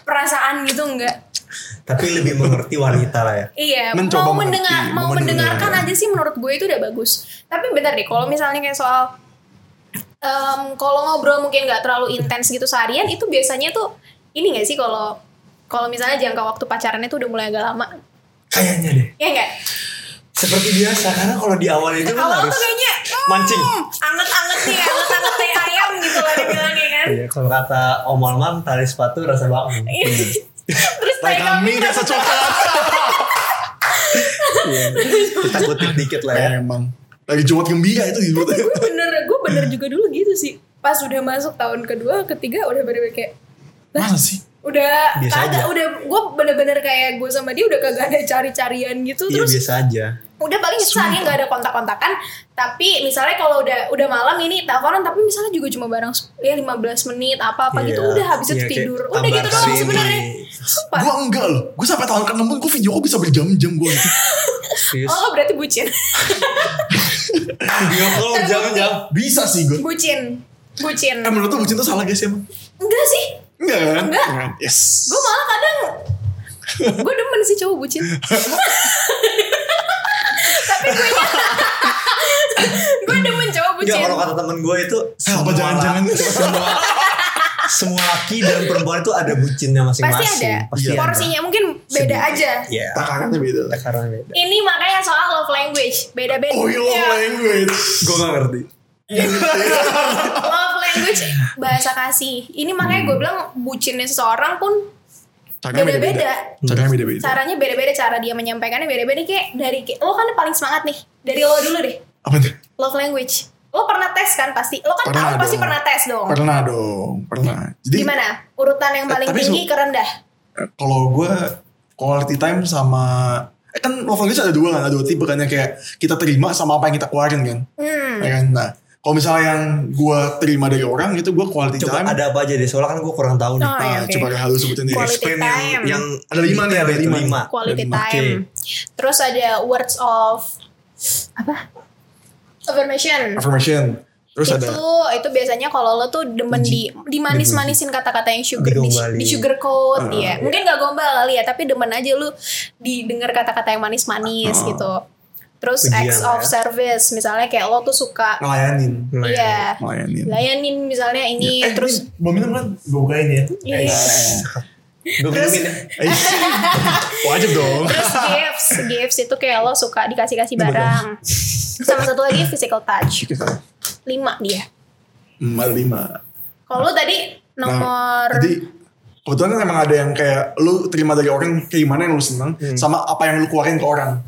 Speaker 3: Perasaan gitu enggak
Speaker 2: tapi lebih mengerti wanita lah ya.
Speaker 3: Iya,
Speaker 1: Mencoba
Speaker 3: mau mendengar, mau
Speaker 1: mau
Speaker 3: mendengarkan
Speaker 1: mendengar.
Speaker 3: aja sih menurut gue itu udah bagus. Tapi bentar deh, kalau misalnya kayak soal em, kalau ngobrol mungkin nggak terlalu intens gitu seharian itu biasanya tuh ini nggak sih kalau kalau misalnya jangka waktu pacarannya tuh udah mulai agak lama
Speaker 2: Kayaknya deh.
Speaker 3: ya nggak
Speaker 2: Seperti biasa karena kalau di awal itu kan
Speaker 3: awal
Speaker 2: harus
Speaker 3: tuh kayaknya hmm,
Speaker 2: mancing.
Speaker 3: anget-anget nih anget-anget teh ayam gitu lah dibilangnya kan
Speaker 2: Iya, kalau kata Om Alman tali sepatu rasa bangun.
Speaker 3: Terus
Speaker 1: Tai
Speaker 3: kambing
Speaker 1: kambing rasa coklat.
Speaker 2: Iya. Kita kutip dikit lah ya.
Speaker 1: Emang. Lagi Jumat gembira itu di
Speaker 3: gue bener gue bener juga dulu gitu sih pas udah masuk tahun kedua ketiga udah bener-bener kayak
Speaker 1: Masa sih?
Speaker 3: udah
Speaker 2: Biasa
Speaker 3: kagak
Speaker 2: aja.
Speaker 3: udah gue bener-bener kayak gue sama dia udah kagak ada cari-carian gitu
Speaker 2: Iya
Speaker 3: terus
Speaker 2: biasa aja.
Speaker 3: Udah paling sehari nggak ada kontak-kontakan tapi misalnya kalau udah udah malam ini teleponan tapi misalnya juga cuma bareng ya 15 menit apa apa gitu
Speaker 2: Iya.
Speaker 3: udah habis itu
Speaker 2: kayak
Speaker 3: tidur udah gitu doang sebenarnya
Speaker 1: Gue enggak loh. Gue sampai tahun ke-6 pun gue video kok bisa berjam-jam gue gitu.
Speaker 3: Oh berarti bucin
Speaker 2: Video call jam-jam.
Speaker 1: Bisa sih gue.
Speaker 3: bucin bucin
Speaker 1: Eh menurut lu bucin tuh salah guys emang?
Speaker 3: enggak sih
Speaker 1: Enggak kan?
Speaker 3: Enggak.
Speaker 1: Yes.
Speaker 3: gue malah kadang gue demen sih cowok bucin tapi gue gue demen cowok bucin
Speaker 2: Enggak kalau kata temen gue itu
Speaker 1: Apa jangan-jangan?
Speaker 2: semua semua laki dan perempuan itu ada bucinnya masing-masing.
Speaker 3: pasti ada
Speaker 2: Pasti
Speaker 1: Iya.
Speaker 2: ada.
Speaker 3: porsinya mungkin beda aja
Speaker 2: Iya.
Speaker 1: Takarannya beda.
Speaker 2: Takarannya beda.
Speaker 3: ini makanya soal love language beda-beda
Speaker 1: Oh iya
Speaker 3: Iya.
Speaker 1: language.
Speaker 2: Gue gak ngerti.
Speaker 3: love language bahasa kasih ini makanya gue bilang bucinnya seseorang pun
Speaker 1: Caranya
Speaker 3: beda-beda
Speaker 1: Caranya beda-beda.
Speaker 3: caranya beda-beda cara dia menyampaikannya beda-beda kayak dari kayak, lo kan paling semangat nih dari lo dulu deh
Speaker 1: Apa tuh?
Speaker 3: love language lo pernah tes kan pasti lo kan
Speaker 1: Pernah
Speaker 3: tahu pasti
Speaker 1: dong.
Speaker 3: pernah tes dong
Speaker 1: Pernah dong. Pernah. Jadi
Speaker 3: gimana urutan yang
Speaker 1: Eh,
Speaker 3: paling
Speaker 1: tapi
Speaker 3: tinggi ke rendah
Speaker 1: eh, kalau gue quality time sama eh kan love language ada dua kan ada dua tipe kan yang kayak kita terima sama apa yang kita keluarin kan
Speaker 3: hmm.
Speaker 1: ya kan nah kalau misalnya yang gue terima dari orang itu gue quality
Speaker 2: Coba
Speaker 1: time
Speaker 2: ada apa aja deh soalnya kan gue kurang tahu nih.
Speaker 3: Oh,
Speaker 1: Nah,
Speaker 3: iya, oke.
Speaker 1: coba halus sebutin deh
Speaker 3: Quality
Speaker 2: Explain yang,
Speaker 3: time.
Speaker 2: yang
Speaker 1: Ada lima nih, ada lima.
Speaker 3: quality
Speaker 1: Lima.
Speaker 3: time terus ada words of apa affirmation
Speaker 1: affirmation terus
Speaker 3: itu
Speaker 1: ada
Speaker 3: itu biasanya kalau lo tuh demen di dimanis-manisin kata-kata yang sugar di, di sugar coat
Speaker 1: Ah,
Speaker 3: ya mungkin gak gombal kali ya tapi demen aja lu didengar kata-kata yang manis-manis
Speaker 1: Ah.
Speaker 3: gitu terus
Speaker 2: Pujian
Speaker 3: acts of
Speaker 2: ya.
Speaker 3: service misalnya kayak lo tuh suka
Speaker 1: ngelayanin.
Speaker 3: Iya.
Speaker 1: Ngelayanin.
Speaker 3: Layanin misalnya ini
Speaker 1: eh
Speaker 3: terus
Speaker 1: belum minum kan gue bukain ya.
Speaker 3: Iya.
Speaker 2: Gue minumin ya.
Speaker 1: Wajib dong.
Speaker 3: terus gifts gifts itu kayak lo suka dikasih-kasih barang. Sama satu lagi physical touch. Lima dia.
Speaker 1: Empat lima.
Speaker 3: Kalau lo tadi nomor
Speaker 1: Nah, jadi kebetulan kan emang ada yang kayak lu terima dari orang kayak gimana yang lu seneng
Speaker 3: Hmm.
Speaker 1: sama apa yang lu keluarin ke orang.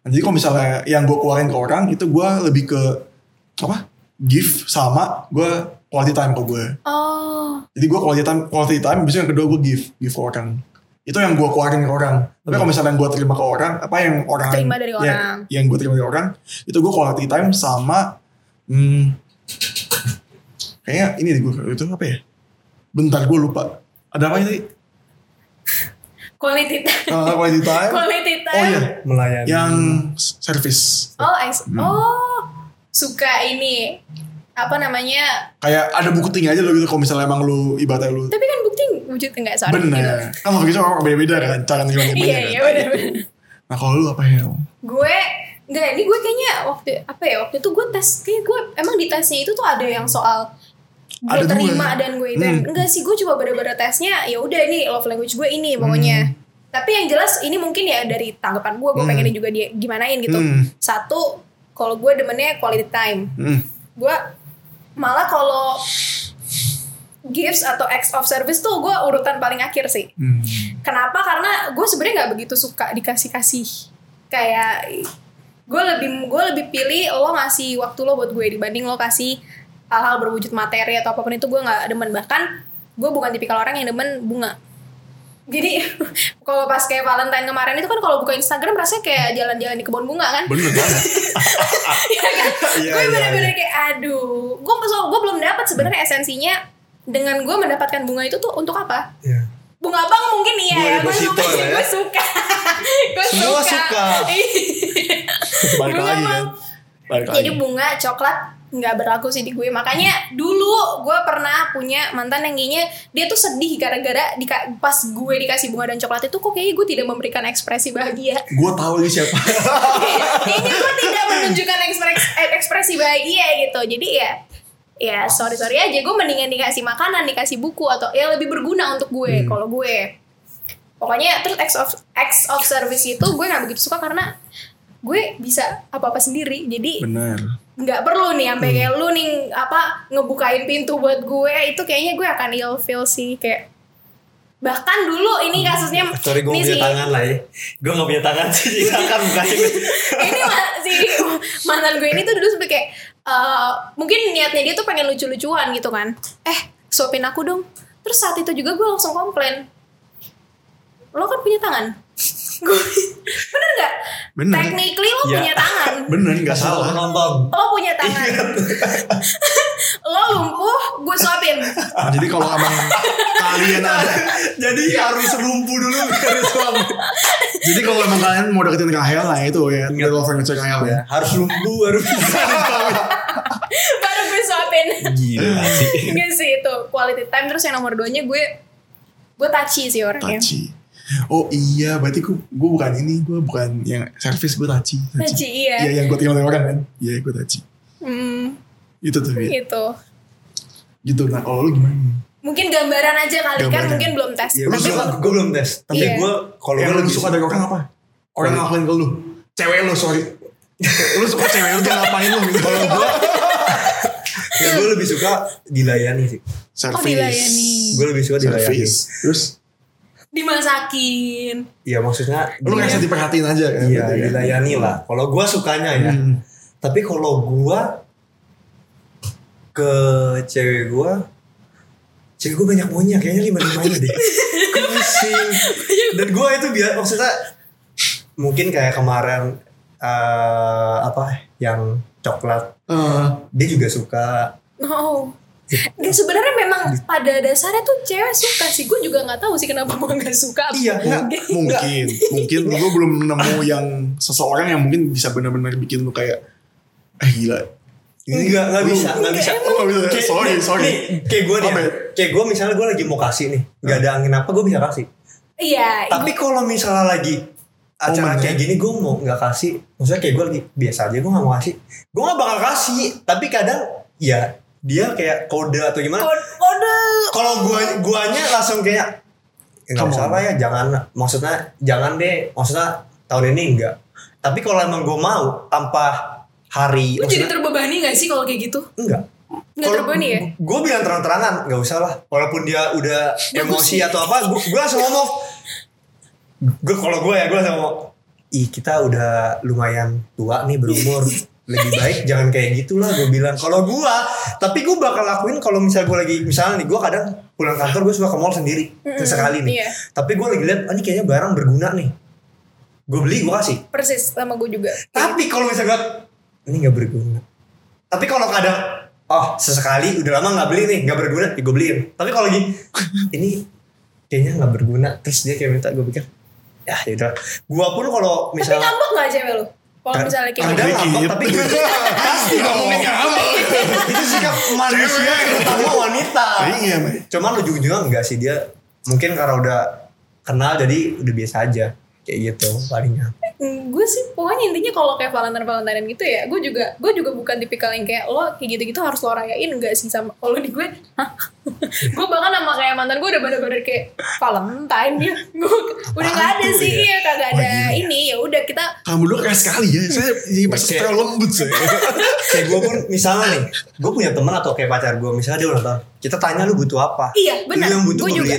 Speaker 1: Jadi kalau misalnya yang gue keluarin ke orang itu gue lebih ke apa? Give sama gue quality time ke gue.
Speaker 3: oh
Speaker 1: Jadi gue quality time, quality time, bisa yang kedua gue give, give ke orang. Itu yang gue keluarin ke orang. Tapi kalau misalnya yang gue terima ke orang, apa yang orang
Speaker 3: Terima dari
Speaker 1: ya,
Speaker 3: orang.
Speaker 1: yang gue terima dari orang, itu gue quality time sama, hmm, kayaknya ini deh gue itu apa ya? Bentar gue lupa. Ada apa tadi?
Speaker 3: Quality time
Speaker 1: Uh, quality time.
Speaker 3: quality time
Speaker 1: Oh iya,
Speaker 2: Melayani.
Speaker 1: yang service.
Speaker 3: Oh, ex-
Speaker 1: Hmm.
Speaker 3: oh, suka ini apa namanya?
Speaker 1: Kayak ada bukti aja lo gitu kalau misalnya emang lu ibadah lu
Speaker 3: Tapi kan bukti wujud enggak sorry. gitu.
Speaker 1: bener. Kan kalau gitu orang beda-beda kan cara gimana
Speaker 3: Iya, iya benar.
Speaker 1: Nah kalau lu apa ya?
Speaker 3: Gue enggak ini gue kayaknya waktu apa ya waktu itu gue tes kayak gue emang di tesnya itu tuh ada yang soal gue
Speaker 1: Ada dua.
Speaker 3: terima dan gue itu
Speaker 1: Hmm.
Speaker 3: enggak sih gue coba bener-bener tesnya ya udah ini love language gue ini pokoknya tapi yang jelas ini mungkin ya dari tanggapan gue gue
Speaker 1: Hmm.
Speaker 3: pengennya juga dia gimanain gitu
Speaker 1: Hmm.
Speaker 3: satu kalau gue demennya quality time
Speaker 1: Hmm.
Speaker 3: gue malah kalau gifts atau acts of service tuh gue urutan paling akhir sih
Speaker 1: Hmm.
Speaker 3: kenapa karena gue sebenarnya nggak begitu suka dikasih kasih kayak gue lebih gue lebih pilih lo ngasih waktu lo buat gue dibanding lo kasih hal-hal berwujud materi atau apa pun itu gue nggak demen bahkan gue bukan tipikal orang yang demen bunga jadi kalau pas kayak Valentine kemarin itu kan kalau buka Instagram rasanya kayak jalan-jalan di kebun bunga kan
Speaker 1: Bener banget.
Speaker 3: Iya kan?
Speaker 1: Iya,
Speaker 3: gue
Speaker 1: iya,
Speaker 3: bener-bener kayak aduh, gue gue belum dapat sebenarnya esensinya dengan gue mendapatkan bunga itu tuh untuk apa?
Speaker 2: Iya.
Speaker 3: Bunga bang mungkin iya
Speaker 2: Bunga
Speaker 3: ya, gue suka,
Speaker 2: ya.
Speaker 3: gue suka, gue
Speaker 2: Semua suka.
Speaker 1: Balik
Speaker 3: Bunga,
Speaker 1: lagi kan. Balik lagi.
Speaker 3: Jadi bunga coklat nggak berlaku sih di gue. Makanya dulu gue pernah punya mantan yang kayaknya dia tuh sedih gara-gara dika- pas gue dikasih bunga dan coklat itu kok kayaknya gue tidak memberikan ekspresi bahagia.
Speaker 1: Gue tahu lagi siapa.
Speaker 3: kayaknya gue tidak menunjukkan ekspresi, ekspresi bahagia gitu. Jadi ya ya sorry sorry aja. Gue mendingan dikasih makanan dikasih buku atau ya lebih berguna untuk gue kalau gue. Pokoknya terus acts of acts of service itu gue nggak begitu suka karena gue bisa apa apa sendiri. Jadi
Speaker 1: Benar.
Speaker 3: Nggak perlu nih sampai kayak lu nih apa ngebukain pintu buat gue itu kayaknya gue akan ill feel sih kayak bahkan dulu ini kasusnya
Speaker 2: Sorry gue punya
Speaker 3: si-
Speaker 2: tangan lah ya. Gue gak punya tangan sih. Silakan bukain.
Speaker 3: ini ma- si mantan gue ini tuh dulu sampai kayak eh, mungkin niatnya dia tuh pengen lucu-lucuan gitu kan. Eh suapin aku dong. Terus saat itu juga gue langsung komplain. Lo kan punya tangan bener gak
Speaker 1: Bener.
Speaker 3: technically lo
Speaker 2: Ya.
Speaker 3: punya tangan
Speaker 1: Bener nggak
Speaker 2: Salah nonton.
Speaker 3: lo punya tangan lo lumpuh gue suapin
Speaker 1: Jadi kalau emang kalian ada
Speaker 2: Jadi harus lumpuh dulu biar suami.
Speaker 1: Jadi kalau emang kalian mau deketin Rahel lah itu ya, Ingat over ngecek Rahel ya.
Speaker 2: Harus lumpuh baru bisa
Speaker 3: baru gue suapin
Speaker 2: Gila sih.
Speaker 3: Enggak sih itu quality time terus yang nomor duanya gue gue touchy sih orangnya
Speaker 1: Taci. Oh iya, berarti gue gue bukan ini, gue bukan yang servis gue taci.
Speaker 3: Taci, iya.
Speaker 1: Iya yang gue tinggal orang kan. Iya gue taci.
Speaker 3: hmm,
Speaker 1: Itu tuh ya.
Speaker 3: gitu
Speaker 1: Gitu. Nah kalau lu gimana?
Speaker 3: mungkin gambaran aja kali kan
Speaker 1: Gambaran.
Speaker 3: mungkin belum tes
Speaker 2: Ya,
Speaker 3: tapi
Speaker 2: gue, gue belum tes. Tapi
Speaker 3: Iya.
Speaker 2: gue kalau
Speaker 1: yang
Speaker 2: gue lebih
Speaker 1: suka dari orang apa? Orang ngelakuin ke lu. Cewek lu sorry. lu suka cewek lu tuh ngapain lu gitu. Kalau gue
Speaker 2: ya, gue lebih suka dilayani sih.
Speaker 1: servis.
Speaker 3: Oh, dilayani.
Speaker 2: Gue lebih suka dilayani.
Speaker 1: Servis. Terus
Speaker 3: dimasakin
Speaker 2: Iya maksudnya.
Speaker 1: lu ngerasa diperhatiin aja kan?
Speaker 2: Iya
Speaker 1: kan?
Speaker 2: dilayani lah. Kalau gue sukanya ya.
Speaker 1: Hmm.
Speaker 2: Tapi kalau gue ke cewek gue, cewek gue banyak maunya, kayaknya lima limanya deh. Pusing. Dan gue itu biar maksudnya mungkin kayak kemarin eh apa yang coklat,
Speaker 1: Eh,
Speaker 2: dia juga suka.
Speaker 3: oh dan sebenarnya memang pada dasarnya tuh cewek suka sih gue juga nggak tahu sih kenapa gue nggak suka
Speaker 2: Iya,
Speaker 3: Mungkin.
Speaker 1: mungkin mungkin gue belum nemu yang seseorang yang mungkin bisa benar-benar bikin lu kayak eh gila
Speaker 2: Enggak, enggak
Speaker 1: Lu-
Speaker 2: bisa, enggak bisa.
Speaker 1: Oh, nggak bisa.
Speaker 2: Kayak-
Speaker 1: sorry sorry
Speaker 2: nih, kayak gue nih, ya.
Speaker 1: ya?
Speaker 2: kayak gue misalnya gue lagi mau kasih nih, nggak ada angin apa gue bisa kasih.
Speaker 3: iya
Speaker 2: Tapi kalau misalnya lagi acara
Speaker 1: Momen,
Speaker 2: kayak
Speaker 1: ya?
Speaker 2: gini gue mau nggak kasih, maksudnya kayak gue lagi biasa aja gue nggak mau kasih, gue nggak bakal kasih. Tapi kadang ya dia kayak kode atau gimana.
Speaker 3: kode kode
Speaker 2: Kalau gua guanya langsung kayak "Ya, nggak usah lah ya, jangan. Maksudnya jangan deh, maksudnya tahun ini enggak. Tapi kalau emang gue mau tanpa hari,
Speaker 3: lu jadi terbebani gak sih kalau kayak gitu
Speaker 2: enggak.
Speaker 3: nggak terbebani ya
Speaker 2: Gue bilang terang-terangan, nggak usah lah. Walaupun dia udah emosi atau apa, gue gue langsung ngomong. Gue kalau gue ya gue langsung ngomong. Ih kita udah lumayan tua nih berumur. Lebih baik jangan kayak gitulah gue bilang. Kalau gue, tapi gue bakal lakuin kalau misalnya gue lagi misalnya nih gue kadang pulang kantor gue suka ke mall sendiri sesekali nih.
Speaker 3: iya.
Speaker 2: Tapi gue lagi lihat, oh, ini kayaknya barang berguna nih. Gue beli gue kasih.
Speaker 3: persis sama gue juga
Speaker 2: Tapi kalau misalnya gue, ini nggak berguna. Tapi kalau kadang, oh sesekali udah lama nggak beli nih, nggak berguna, ya gue beliin. Tapi kalau lagi, ini kayaknya nggak berguna, terus dia kayak minta gue pikir, ya yaudah. Gue pun kalau
Speaker 3: tapi
Speaker 2: misalnya
Speaker 3: ngambek gak cewek lu kalau misalnya kayak
Speaker 2: kadang
Speaker 3: gitu
Speaker 1: Dikit.
Speaker 2: tapi pasti dong. Itu sikap manusia terutama wanita.
Speaker 1: iya
Speaker 2: Cuman ujung-ujungnya enggak sih dia mungkin karena udah kenal jadi udah biasa aja kayak gitu palingnya.
Speaker 3: Gue sih pokoknya intinya kalau kayak Valentine Valentine gitu ya gue juga gue juga bukan tipikal yang kayak lo kayak gitu gitu harus lo rayain enggak sih sama kalau di gue hah? gue bahkan sama kayak mantan gue udah bener-bener kayak Valentine ya gue udah nggak ada sih
Speaker 1: ya?
Speaker 3: ya kagak ada
Speaker 1: Wah, gila.
Speaker 3: ini ya udah kita
Speaker 1: kamu dulu keras sekali ya saya jadi
Speaker 2: Kayak-
Speaker 1: terlalu lembut saya
Speaker 2: kayak gue pun misalnya nih gue punya teman atau kayak pacar gue misalnya dia ulang tahun kita tanya lu butuh apa
Speaker 3: Iya, benar. gue juga.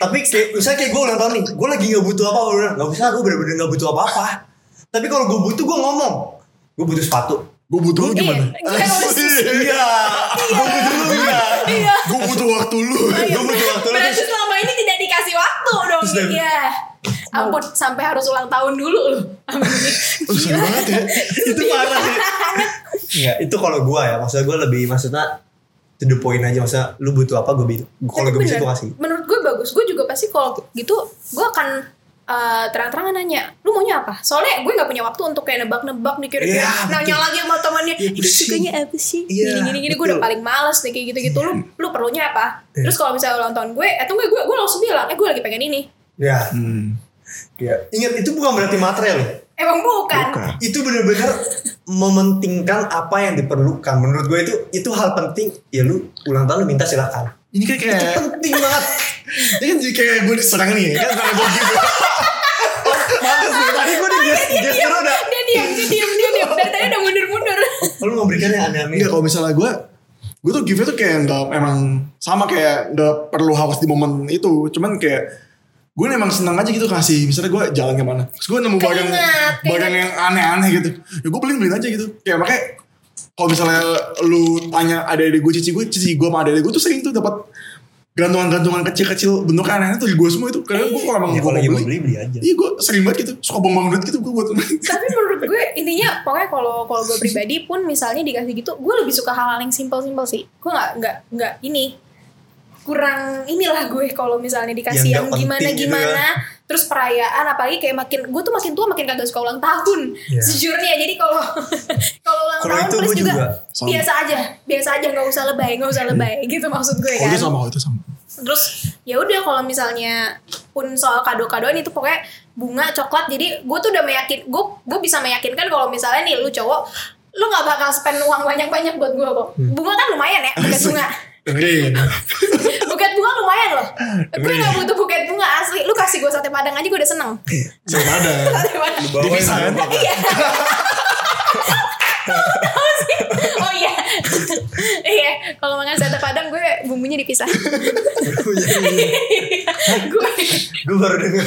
Speaker 2: Tapi kayak misalnya kayak gue ulang tahun nih gue lagi nggak butuh apa gue bilang nggak usah gue bener-bener nggak butuh apa-apa. Tapi kalau gue butuh gue ngomong. Gue butuh sepatu.
Speaker 1: Gue butuh lu gimana?
Speaker 3: Iya, iya,
Speaker 2: iya. Gue butuh lu iya.
Speaker 3: Iya
Speaker 1: gue butuh waktu lu.
Speaker 2: Gue butuh waktu lu
Speaker 3: berarti selama ini tidak dikasih waktu dong
Speaker 2: Terus dari-
Speaker 3: ya. Ampun sampai harus ulang tahun dulu loh
Speaker 1: seru banget ya?
Speaker 2: Itu parah sih Enggak, itu kalau gue ya maksudnya gue lebih maksudnya to the point aja. Maksudnya lu butuh apa gue bilang kalau gue bisa
Speaker 3: bener,
Speaker 2: gue kasih.
Speaker 3: Menurut bagus. Gue juga pasti kalau gitu gue akan eh, terang-terangan nanya, lu maunya apa? Soalnya gue nggak punya waktu untuk kayak nebak-nebak nih kira-kira
Speaker 2: Iya,
Speaker 3: nanya
Speaker 2: betul.
Speaker 3: lagi sama temannya,
Speaker 2: Iya,
Speaker 3: "Ini
Speaker 2: pusing.
Speaker 3: sukanya apa sih?
Speaker 2: Iya,
Speaker 3: gini gini gini gue udah paling males nih kayak gitu-gitu. Lu lu perlunya apa?
Speaker 2: Iya.
Speaker 3: Terus kalau misalnya ulang tahun gue, atau gue gue gue langsung bilang, eh gue lagi pengen ini.
Speaker 2: ya
Speaker 1: hmm.
Speaker 2: ya ingat itu bukan berarti material loh
Speaker 3: Emang bukan.
Speaker 1: bukan
Speaker 2: itu bener-bener mementingkan apa yang diperlukan. Menurut gue itu itu hal penting. Ya lu ulang tahun lu minta silakan.
Speaker 1: Ini kayak
Speaker 2: Penting banget.
Speaker 1: Ini kan jadi kayak gue diserang nih kan karena gue gitu.
Speaker 2: Bagus nih. Tadi gue di gesture gesture udah.
Speaker 3: Dia diam, dia diam, dia diam. Dari tadi udah mundur-mundur.
Speaker 2: Lu memberikan yang aneh-aneh.
Speaker 1: Enggak kalau misalnya gue gue tuh give tuh kayak nggak emang sama kayak nggak perlu harus di momen itu cuman kayak gue emang seneng aja gitu kasih misalnya gue jalan ke mana terus gue nemu barang barang yang aneh-aneh gitu ya gue beliin beliin aja gitu kayak makanya kalau misalnya lu tanya ada adik gue cici gue cici gue sama adik gue tuh sering tuh dapat gantungan-gantungan kecil-kecil bentuk aneh tuh di gue semua itu karena gue kalau emang
Speaker 2: Ya
Speaker 1: gue mau beli
Speaker 2: beli beli aja.
Speaker 1: iya gue sering banget gitu suka buang duit gitu gue buat
Speaker 3: Tapi menurut gue intinya pokoknya kalau kalau gue pribadi pun misalnya dikasih gitu, gue lebih suka hal-hal yang simpel-simpel sih. Gue nggak nggak nggak ini kurang inilah gue kalau misalnya dikasih
Speaker 2: Yang
Speaker 3: gimana
Speaker 2: gitu
Speaker 3: gimana. Terus perayaan apalagi kayak makin gue tuh makin tua makin kagak suka ulang tahun
Speaker 2: Iya.
Speaker 3: sejujurnya. Jadi kalau kalau ulang
Speaker 2: Kalau
Speaker 3: tahun
Speaker 2: itu
Speaker 3: plus juga,
Speaker 2: juga.
Speaker 1: Sama.
Speaker 3: biasa aja biasa aja nggak usah lebay nggak usah lebay gitu maksud gue
Speaker 1: oh
Speaker 3: kan.
Speaker 1: itu sama oh, itu sama.
Speaker 3: Terus ya udah kalau misalnya pun soal kado-kadoan itu pokoknya bunga coklat. Jadi gue tuh udah meyakin gue gue bisa meyakinkan kalau misalnya nih lu cowok lu nggak bakal spend uang banyak-banyak buat gue kok. Bunga kan lumayan ya bunga
Speaker 1: dengerin
Speaker 3: buket bunga lumayan loh. Gue nggak butuh buket bunga asli. Lu kasih gue sate padang aja gue udah seneng.
Speaker 1: Ada
Speaker 3: sate padang.
Speaker 2: Bawain
Speaker 1: Dipisah,
Speaker 2: sama
Speaker 1: kan?
Speaker 3: iya. Oh iya. Iya kalau makan sate padang gue bumbunya dipisah gue
Speaker 2: Gue baru denger.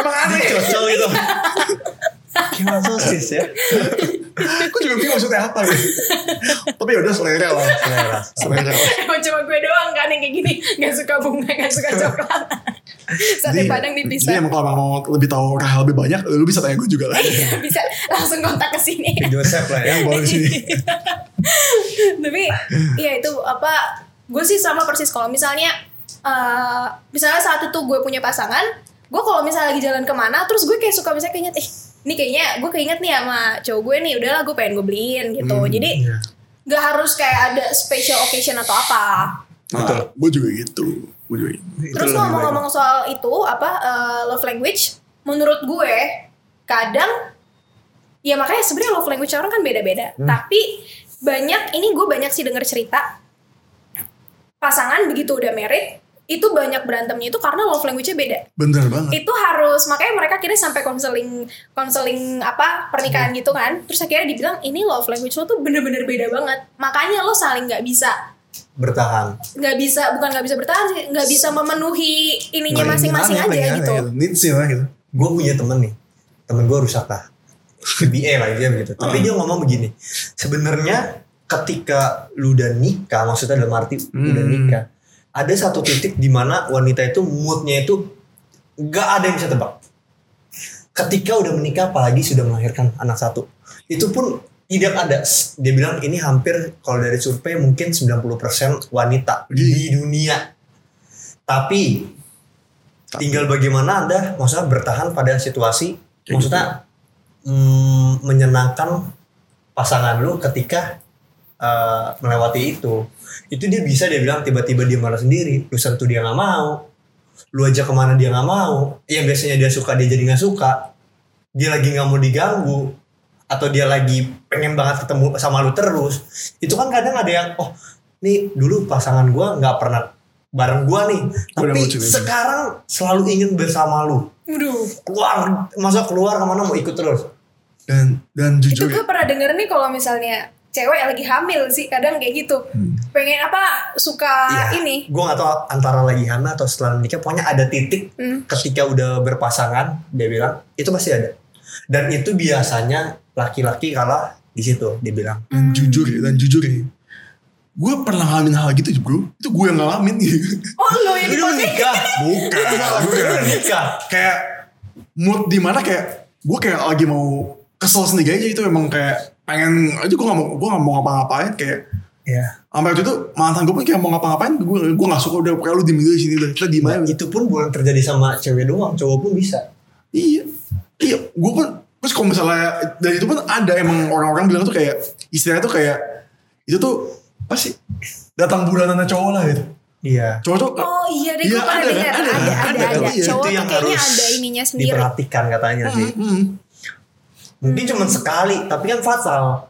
Speaker 1: emang aneh. Ya
Speaker 2: Cocok gitu. Gimana sosis ya?
Speaker 1: Gue juga bingung maksudnya apa gitu. Tapi ya udah selera lah.
Speaker 2: Selera.
Speaker 1: Selera lah.
Speaker 3: Emang cuma gue doang kan yang kayak gini Gak suka bunga, gak suka coklat Sate padang
Speaker 1: Jadi
Speaker 3: dipisah
Speaker 1: emang kalau mau lebih tahu hal lebih banyak, lu bisa tanya gue juga lah.
Speaker 3: Bisa langsung kontak ke sini
Speaker 2: Joseph lah ya.
Speaker 1: Yang boleh sini.
Speaker 3: Tapi ya itu apa Gue sih sama persis kalau misalnya eh Misalnya saat itu gue punya pasangan Gue kalau misalnya lagi jalan ke mana Terus gue kayak suka misalnya keinget Eh ini kayaknya gue keinget nih sama cowok gue nih Udahlah gue pengen gue beliin gitu
Speaker 1: Hmm,
Speaker 3: Jadi
Speaker 2: iya.
Speaker 3: Gak harus kayak ada special occasion atau apa
Speaker 1: Nah, gue juga gitu. Gue juga gitu.
Speaker 3: Terus ngomong-ngomong soal itu apa eh, love language, menurut gue kadang ya makanya sebenarnya love language orang kan beda-beda. Tapi banyak ini gue banyak sih denger cerita pasangan begitu udah married itu banyak berantemnya itu karena love language-nya beda.
Speaker 1: Bener banget.
Speaker 3: Itu harus makanya mereka akhirnya sampai konseling konseling apa pernikahan gitu kan. Terus akhirnya dibilang ini love language lo tuh bener-bener beda banget. Makanya lo saling nggak bisa
Speaker 2: Bertahan.
Speaker 3: nggak bisa bukan nggak bisa bertahan sih nggak bisa memenuhi ininya masing-masing aja
Speaker 1: paling
Speaker 3: gitu
Speaker 1: aneh Needs-nya lah gitu.
Speaker 2: Gue punya temen nih. Temen gue rusak lah. BA lah dia begitu. Tapi
Speaker 1: Hmm.
Speaker 2: dia ngomong begini. Sebenarnya ketika lu udah nikah, maksudnya dalam arti udah
Speaker 1: Hmm.
Speaker 2: nikah, ada satu titik di mana wanita itu moodnya itu gak ada yang bisa tebak. Ketika udah menikah, apalagi sudah melahirkan anak satu, itu pun tidak ada. Dia bilang ini hampir kalau dari survei mungkin 90% wanita di dunia. Tapi tinggal bagaimana anda maksudnya bertahan pada situasi
Speaker 1: Kayak
Speaker 2: maksudnya mm, menyenangkan pasangan lu ketika uh, melewati itu itu dia bisa dia bilang tiba-tiba dia marah sendiri. Lu sentuh dia nggak mau. Lu aja ke mana dia nggak mau. Yang biasanya dia suka dia jadi nggak suka. Dia lagi nggak mau diganggu. Atau dia lagi pengen banget ketemu sama lu terus. Itu kan kadang ada yang oh nih dulu pasangan gua nggak pernah bareng gua nih. Tapi sekarang selalu ingin bersama lu.
Speaker 3: Waduh.
Speaker 2: keluar masa keluar ke mana mau ikut terus?
Speaker 1: Dan dan
Speaker 3: itu
Speaker 1: jujur ya.
Speaker 3: gue pernah denger nih kalau misalnya cewek yang lagi hamil sih kadang kayak gitu pengen apa suka
Speaker 2: Iya.
Speaker 3: ini
Speaker 2: gue gak tahu antara lagi hamil atau setelah menikah pokoknya ada titik
Speaker 3: Hmm.
Speaker 2: ketika udah berpasangan dia bilang itu pasti ada dan itu biasanya laki-laki kalah di situ dia bilang
Speaker 1: Dan jujur ya. Dan jujur ya. Gue pernah ngalamin hal gitu bro. Itu gue yang ngalamin gitu.
Speaker 3: oh lo yang
Speaker 2: lu udah nikah
Speaker 1: Bukan.
Speaker 2: lu udah nikah
Speaker 1: kayak mood di mana kayak gue kayak lagi mau kesel sendiri aja itu emang kayak pengen aja gue gak mau gue gak mau ngapa-ngapain kayak
Speaker 2: ya
Speaker 1: sampai waktu itu mantan gue pun kayak mau ngapa-ngapain gue gue gak suka udah kayak lu diem di sini udah kita diem aja
Speaker 2: itu pun bukan terjadi sama cewek doang cowok pun bisa.
Speaker 1: Iya. Iya gue pun terus kalau misalnya dan itu pun ada emang orang-orang bilang tuh kayak istilahnya tuh kayak itu tuh apa sih datang bulanannya cowok lah gitu.
Speaker 2: Iya.
Speaker 1: Cowok tuh
Speaker 3: oh iya deh gue
Speaker 1: Iya,
Speaker 3: pernah
Speaker 1: ada,
Speaker 3: dengar.
Speaker 1: ada,
Speaker 3: ada ada
Speaker 1: ada,
Speaker 3: ada,
Speaker 1: iya.
Speaker 3: cowok
Speaker 2: itu
Speaker 3: tuh
Speaker 2: yang
Speaker 3: kayaknya
Speaker 2: harus
Speaker 3: ada ininya sendiri.
Speaker 2: Diperhatikan katanya sih.
Speaker 1: Hmm, hmm.
Speaker 2: Mungkin cuma sekali, tapi kan fatal.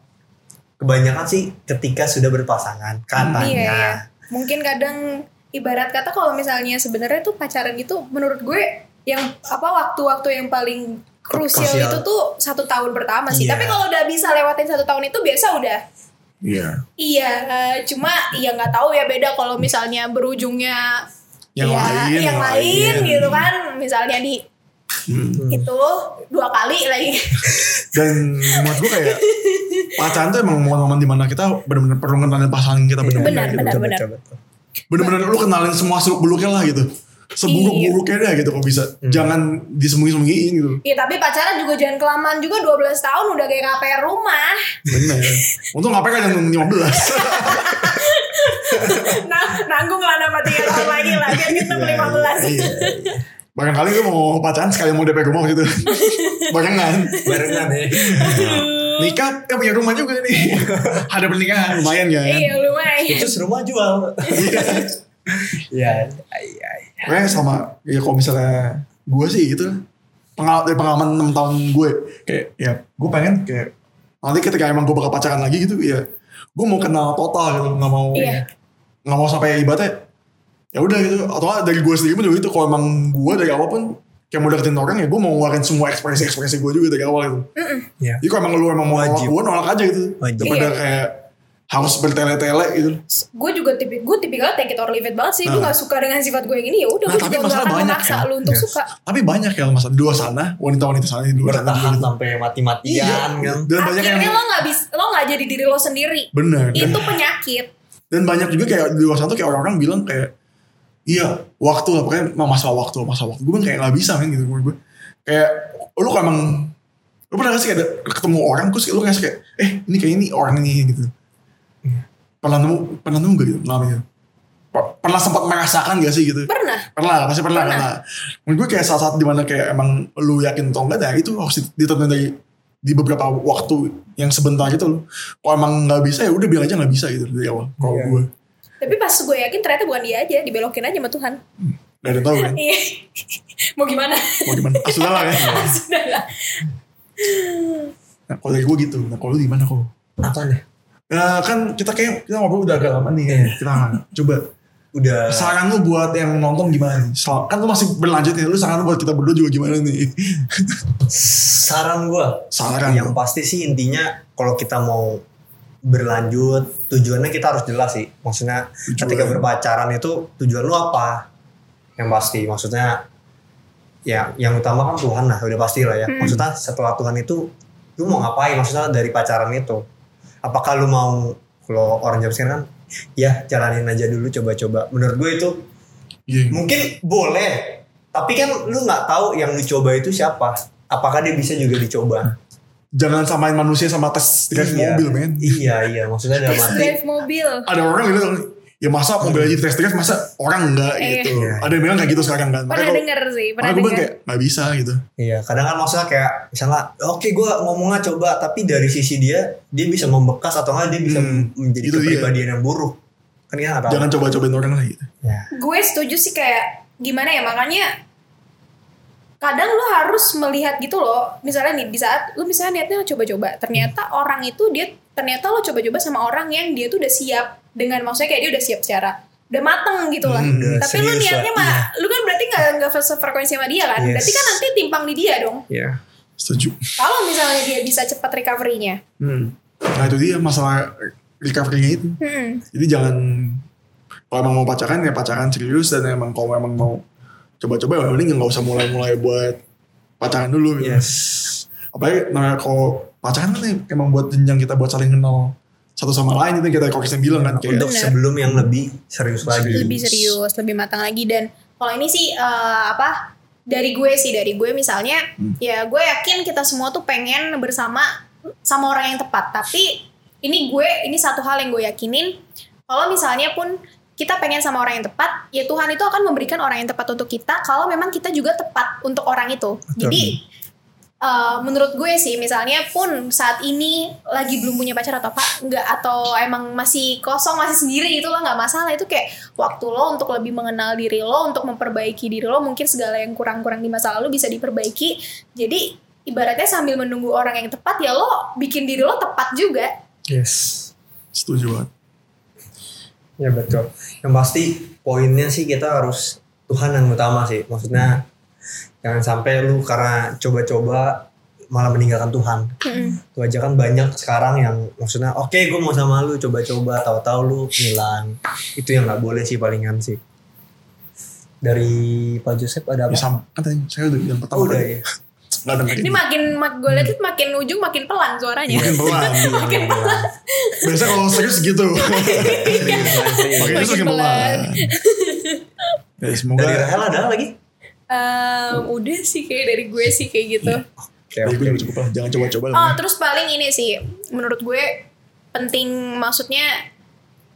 Speaker 2: Kebanyakan sih ketika sudah berpasangan, katanya.
Speaker 3: Iya, iya. Mungkin kadang ibarat kata kalau misalnya sebenarnya tuh pacaran gitu menurut gue yang apa waktu-waktu yang paling krusial
Speaker 2: Krusial.
Speaker 3: itu tuh satu tahun pertama sih.
Speaker 2: Iya.
Speaker 3: Tapi kalau udah bisa lewatin satu tahun itu biasa udah.
Speaker 1: Iya.
Speaker 3: Iya, eh, cuma ya nggak tahu ya beda kalau misalnya berujungnya
Speaker 1: Yang
Speaker 3: ya,
Speaker 1: lain,
Speaker 3: yang
Speaker 1: yang
Speaker 3: lain
Speaker 1: lain.
Speaker 3: gitu kan. Misalnya di
Speaker 1: Hmm.
Speaker 3: itu dua kali lagi.
Speaker 1: Dan menurut gue kayak pacaran tuh emang momen-momen di mana kita benar-benar perlu kenalin pasangan kita benar-benar
Speaker 3: Benar,
Speaker 1: gitu.
Speaker 3: benar.
Speaker 1: Bener-bener lu kenalin semua seluk beluknya lah gitu. Seburuk-buruknya dah gitu kok bisa. Jangan disembunyi-sembunyiin gitu.
Speaker 3: Ya tapi pacaran juga jangan kelamaan juga 12 tahun udah kayak KPR rumah.
Speaker 1: Bener. Untung ngapain kan yang 15.
Speaker 3: nah, nanggung lah nama 3 tahun lagi lah biar kita 15.
Speaker 1: Iya. Barangkali gue mau pacaran sekali mau DP rumah gitu. Barengan.
Speaker 2: Barengan ya.
Speaker 1: Nikah, eh punya rumah juga nih. Ada pernikahan, lumayan kan.
Speaker 3: Iya lumayan.
Speaker 2: Terus rumah jual. Iya. Iya. iya.
Speaker 1: Pokoknya sama, ya kalau misalnya gue sih gitu. Pengal dari pengalaman 6 tahun gue. Kayak ya gue pengen kayak nanti ketika emang gue bakal pacaran lagi gitu ya. Gue mau kenal total gitu. Gak mau
Speaker 3: Iya.
Speaker 1: nggak mau sampai ibaratnya ya udah gitu atau dari gue sendiri pun juga gitu kalau emang gue dari awal pun kayak mau deketin orang ya gue mau ngeluarin semua ekspresi ekspresi gue juga dari awal gitu
Speaker 2: Iya.
Speaker 1: jadi kalau emang lu emang mau nolak
Speaker 2: Wajib.
Speaker 1: gue nolak aja gitu
Speaker 2: Wajib.
Speaker 1: daripada
Speaker 3: Iya.
Speaker 1: kayak harus bertele-tele gitu
Speaker 3: Gue juga tipe gue tipikal take it or leave it banget sih. Gue
Speaker 1: Nah.
Speaker 3: gak suka dengan sifat gue yang ini ya udah
Speaker 1: Nah,
Speaker 3: gue
Speaker 1: tapi
Speaker 3: juga gak
Speaker 1: masalah
Speaker 3: akan
Speaker 1: banyak
Speaker 3: memaksa
Speaker 1: kan.
Speaker 3: lu untuk
Speaker 2: Yes.
Speaker 3: suka.
Speaker 1: tapi banyak ya masa dua sana wanita-wanita sana di dua sana
Speaker 2: Bertahan
Speaker 1: gitu.
Speaker 2: sampai mati-matian
Speaker 1: Iya.
Speaker 2: kan.
Speaker 1: dan banyak yang
Speaker 3: Akhirnya lo gak bisa lo gak jadi diri lo sendiri.
Speaker 1: bener dan,
Speaker 3: Itu penyakit.
Speaker 1: dan banyak juga kayak di luar sana tuh kayak orang-orang bilang kayak iya waktu lah pokoknya masalah waktu masalah waktu. Gue bilang kayak gak bisa kan gitu gue kayak lu kalau emang lu pernah gak sih kayak ada- ketemu orang terus lu ngasih kayak eh ini kayak ini orang ini gitu. Pernah nemu pernah nemu gak gitu ngalamin gitu? Per- pernah sempat merasakan gak sih gitu?
Speaker 3: Pernah.
Speaker 1: pernah lah pasti pernah,
Speaker 3: Pernah.
Speaker 1: menurut gue kayak saat-saat di mana kayak emang lu yakin atau enggak nah itu harus ditentuin dari di beberapa waktu yang sebentar gitu loh. Kalau emang nggak bisa ya udah bilang aja nggak bisa gitu dari awal kalau
Speaker 2: Iya.
Speaker 1: gue
Speaker 3: Tapi pas gue yakin ternyata bukan dia aja, dibelokin aja sama Tuhan.
Speaker 1: gak ada tahu kan
Speaker 3: Iya. Mau gimana?
Speaker 1: mau gimana ah, sudah lah kan
Speaker 3: Sudah lah.
Speaker 1: nah, kalau dari gue gitu nah kalau lu gimana kok
Speaker 2: Apa nih?
Speaker 1: Nah, kan kita kayak kita ngobrol udah agak lama nih
Speaker 2: Iya.
Speaker 1: kita coba
Speaker 2: Udah
Speaker 1: saran lu buat yang nonton gimana nih Sel- kan lu masih berlanjut nih lu saran lu buat kita berdua juga gimana nih
Speaker 2: saran gua.
Speaker 1: saran
Speaker 2: Yang pasti sih intinya kalau kita mau berlanjut tujuannya kita harus jelas sih. Maksudnya
Speaker 1: Tujuan.
Speaker 2: ketika berpacaran itu tujuan lu apa? Yang pasti maksudnya ya yang utama kan Tuhan lah udah pasti lah ya.
Speaker 3: Hmm.
Speaker 2: Maksudnya setelah Tuhan itu lu mau ngapain? Maksudnya dari pacaran itu apakah lu mau kalau orang jam sekarang kan ya jalanin aja dulu coba-coba. Menurut gue itu
Speaker 1: Iya.
Speaker 2: mungkin boleh tapi kan lu nggak tahu yang dicoba itu siapa apakah dia bisa juga dicoba
Speaker 1: jangan samain manusia sama tes drive
Speaker 2: Iya.
Speaker 1: mobil men
Speaker 2: iya iya maksudnya dalam
Speaker 3: Test
Speaker 2: arti
Speaker 3: drive mobil.
Speaker 1: ada orang bilang ya masa mobil aja di test drive masa orang enggak
Speaker 3: Iya.
Speaker 1: gitu
Speaker 2: Iya.
Speaker 1: ada yang bilang kayak gitu sekarang kan
Speaker 3: Pernah
Speaker 1: Makanya
Speaker 3: denger sih, pernah denger.
Speaker 1: kayak nggak bisa gitu
Speaker 2: iya kadang kan maksudnya kayak misalnya oke gue ngomongnya coba tapi dari sisi dia dia bisa membekas atau enggak dia bisa
Speaker 1: Hmm,
Speaker 2: menjadi
Speaker 1: itu dia.
Speaker 2: kepribadian yang buruk kan tahu
Speaker 1: jangan coba-cobain orang lah gitu
Speaker 2: ya.
Speaker 3: Gue setuju sih kayak gimana ya makanya kadang lu harus melihat gitu loh misalnya nih di saat lu misalnya niatnya coba-coba ternyata orang itu dia ternyata lo coba-coba sama orang yang dia tuh udah siap dengan maksudnya kayak dia udah siap secara udah mateng gitu lah
Speaker 1: Hmm,
Speaker 3: tapi lu
Speaker 2: serius
Speaker 3: niatnya mah
Speaker 2: iya.
Speaker 3: lu kan berarti nggak nggak sefrekuensi sama dia kan
Speaker 2: Yes.
Speaker 3: berarti kan nanti timpang di dia dong
Speaker 2: Iya.
Speaker 1: setuju
Speaker 3: kalau misalnya dia bisa cepat recovery-nya
Speaker 1: hmm. nah itu dia masalah recovery-nya itu
Speaker 3: Hmm.
Speaker 1: jadi jangan kalau emang mau pacaran ya pacaran serius dan emang kalau emang mau coba-coba ya mending nggak usah mulai-mulai buat pacaran dulu gitu.
Speaker 2: yes.
Speaker 1: Apalagi nah kalau pacaran kan emang buat jenjang kita buat saling kenal satu sama lain itu kita kokisnya bilang kan kayak
Speaker 2: untuk sebelum yang lebih serius lagi.
Speaker 3: Lebih serius, lebih matang lagi. Dan kalau ini sih eh, apa dari gue sih dari gue misalnya ya gue yakin kita semua tuh pengen bersama sama orang yang tepat. Tapi ini gue ini satu hal yang gue yakinin. Kalau misalnya pun kita pengen sama orang yang tepat ya Tuhan itu akan memberikan orang yang tepat untuk kita kalau memang kita juga tepat untuk orang itu jadi eh, menurut gue sih misalnya pun saat ini lagi belum punya pacar atau apa nggak atau emang masih kosong masih sendiri itu lo nggak masalah itu kayak waktu lo untuk lebih mengenal diri lo untuk memperbaiki diri lo mungkin segala yang kurang-kurang di masa lalu bisa diperbaiki jadi ibaratnya sambil menunggu orang yang tepat ya lo bikin diri lo tepat juga.
Speaker 2: Yes.
Speaker 1: Setuju banget.
Speaker 2: Ya betul. Yang pasti poinnya sih kita harus Tuhan yang utama sih. Maksudnya jangan sampai lu karena coba-coba malah meninggalkan Tuhan. Itu aja kan banyak sekarang yang maksudnya oke gue mau sama lu coba-coba tahu-tahu lu ngilang. Itu yang nggak boleh sih palingan sih. Dari Pak Joseph ada apa?
Speaker 1: Ya sama. Kan tadi saya udah bilang pertama
Speaker 2: Oh, udah ya.
Speaker 1: Nggak ada
Speaker 3: Ini makin mak gue liat tuh makin ujung makin pelan suaranya.
Speaker 1: Makin pelan.
Speaker 3: makin pelan.
Speaker 1: Biasa kalau serius gitu.
Speaker 2: Serius.
Speaker 1: Makin serius makin
Speaker 3: pelan.
Speaker 1: pelan. Ya semoga.
Speaker 2: Dari Rahel ada lagi?
Speaker 3: Em, udah sih kayak dari gue sih kayak gitu.
Speaker 1: Ya, gue
Speaker 2: oke.
Speaker 1: juga cukup lah. Jangan coba-coba lah.
Speaker 3: Oh terus paling ini sih menurut gue penting maksudnya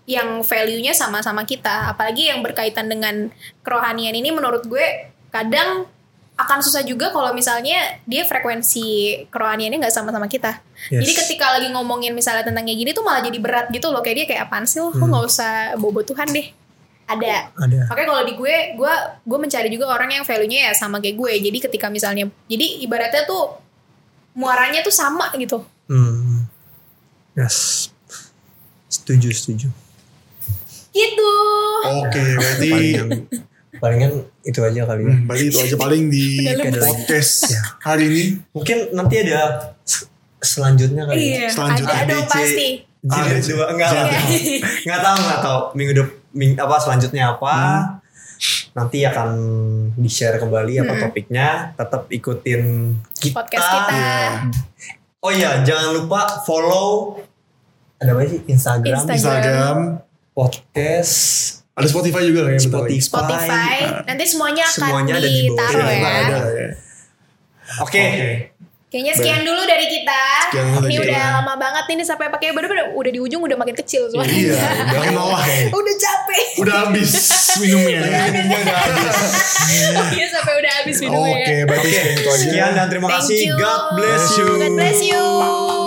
Speaker 3: yang value-nya sama-sama kita apalagi yang berkaitan dengan kerohanian ini menurut gue kadang akan susah juga kalau misalnya dia frekuensi kerohaniannya nggak sama-sama kita.
Speaker 2: Yes.
Speaker 3: Jadi ketika lagi ngomongin misalnya tentang kayak gini tuh malah jadi berat gitu loh kayak dia kayak apaan sih lo, lo nggak usah bobo Tuhan deh. Ada.
Speaker 2: Ada.
Speaker 3: Makanya kalau di gue, gue gue mencari juga orang yang value-nya ya sama kayak gue. Jadi ketika misalnya, jadi ibaratnya tuh muaranya tuh sama gitu.
Speaker 2: Hmm. Yes. Setuju, setuju.
Speaker 3: Gitu.
Speaker 1: Oke, berarti
Speaker 2: Palingan, itu aja kali ya.
Speaker 1: Hmm, berarti itu aja paling di podcast
Speaker 2: Ya.
Speaker 1: hari ini.
Speaker 2: Mungkin nanti ada selanjutnya kali ya.
Speaker 3: Iya,
Speaker 1: Selanjutnya
Speaker 3: ada dong pasti.
Speaker 2: Jilid
Speaker 1: Ah,
Speaker 2: dua enggak lah.
Speaker 1: jangan.
Speaker 2: Enggak tahu enggak tahu minggu depan ming, apa selanjutnya apa. Nanti akan di-share kembali apa topiknya. Tetap ikutin kita.
Speaker 3: Podcast kita.
Speaker 1: Iya.
Speaker 2: Oh iya, jangan lupa follow ada apa sih? Instagram,
Speaker 3: Instagram.
Speaker 1: Instagram.
Speaker 2: podcast,
Speaker 1: Ada Spotify juga kayaknya.
Speaker 2: Spotify.
Speaker 3: Spotify. Nanti semuanya akan
Speaker 2: Semuanya ada
Speaker 3: ditaruh ya.
Speaker 1: ada ya.
Speaker 2: Oke.
Speaker 3: Kayaknya sekian dulu dari kita.
Speaker 1: Sekian dulu
Speaker 3: ini
Speaker 1: dari
Speaker 3: udah
Speaker 1: kita.
Speaker 3: lama banget ini sampai pakai bener-bener udah di ujung udah makin kecil suaranya.
Speaker 1: Iya, udah kayaknya.
Speaker 3: udah capek.
Speaker 1: Udah habis minumnya.
Speaker 2: Minumnya udah habis.
Speaker 3: Iya sampai udah habis minumnya.
Speaker 1: Oke, berarti
Speaker 2: Oke,
Speaker 1: sekian itu aja.
Speaker 2: sekian dan terima
Speaker 3: Thank
Speaker 2: kasih.
Speaker 3: you.
Speaker 2: God bless you.
Speaker 3: God bless you.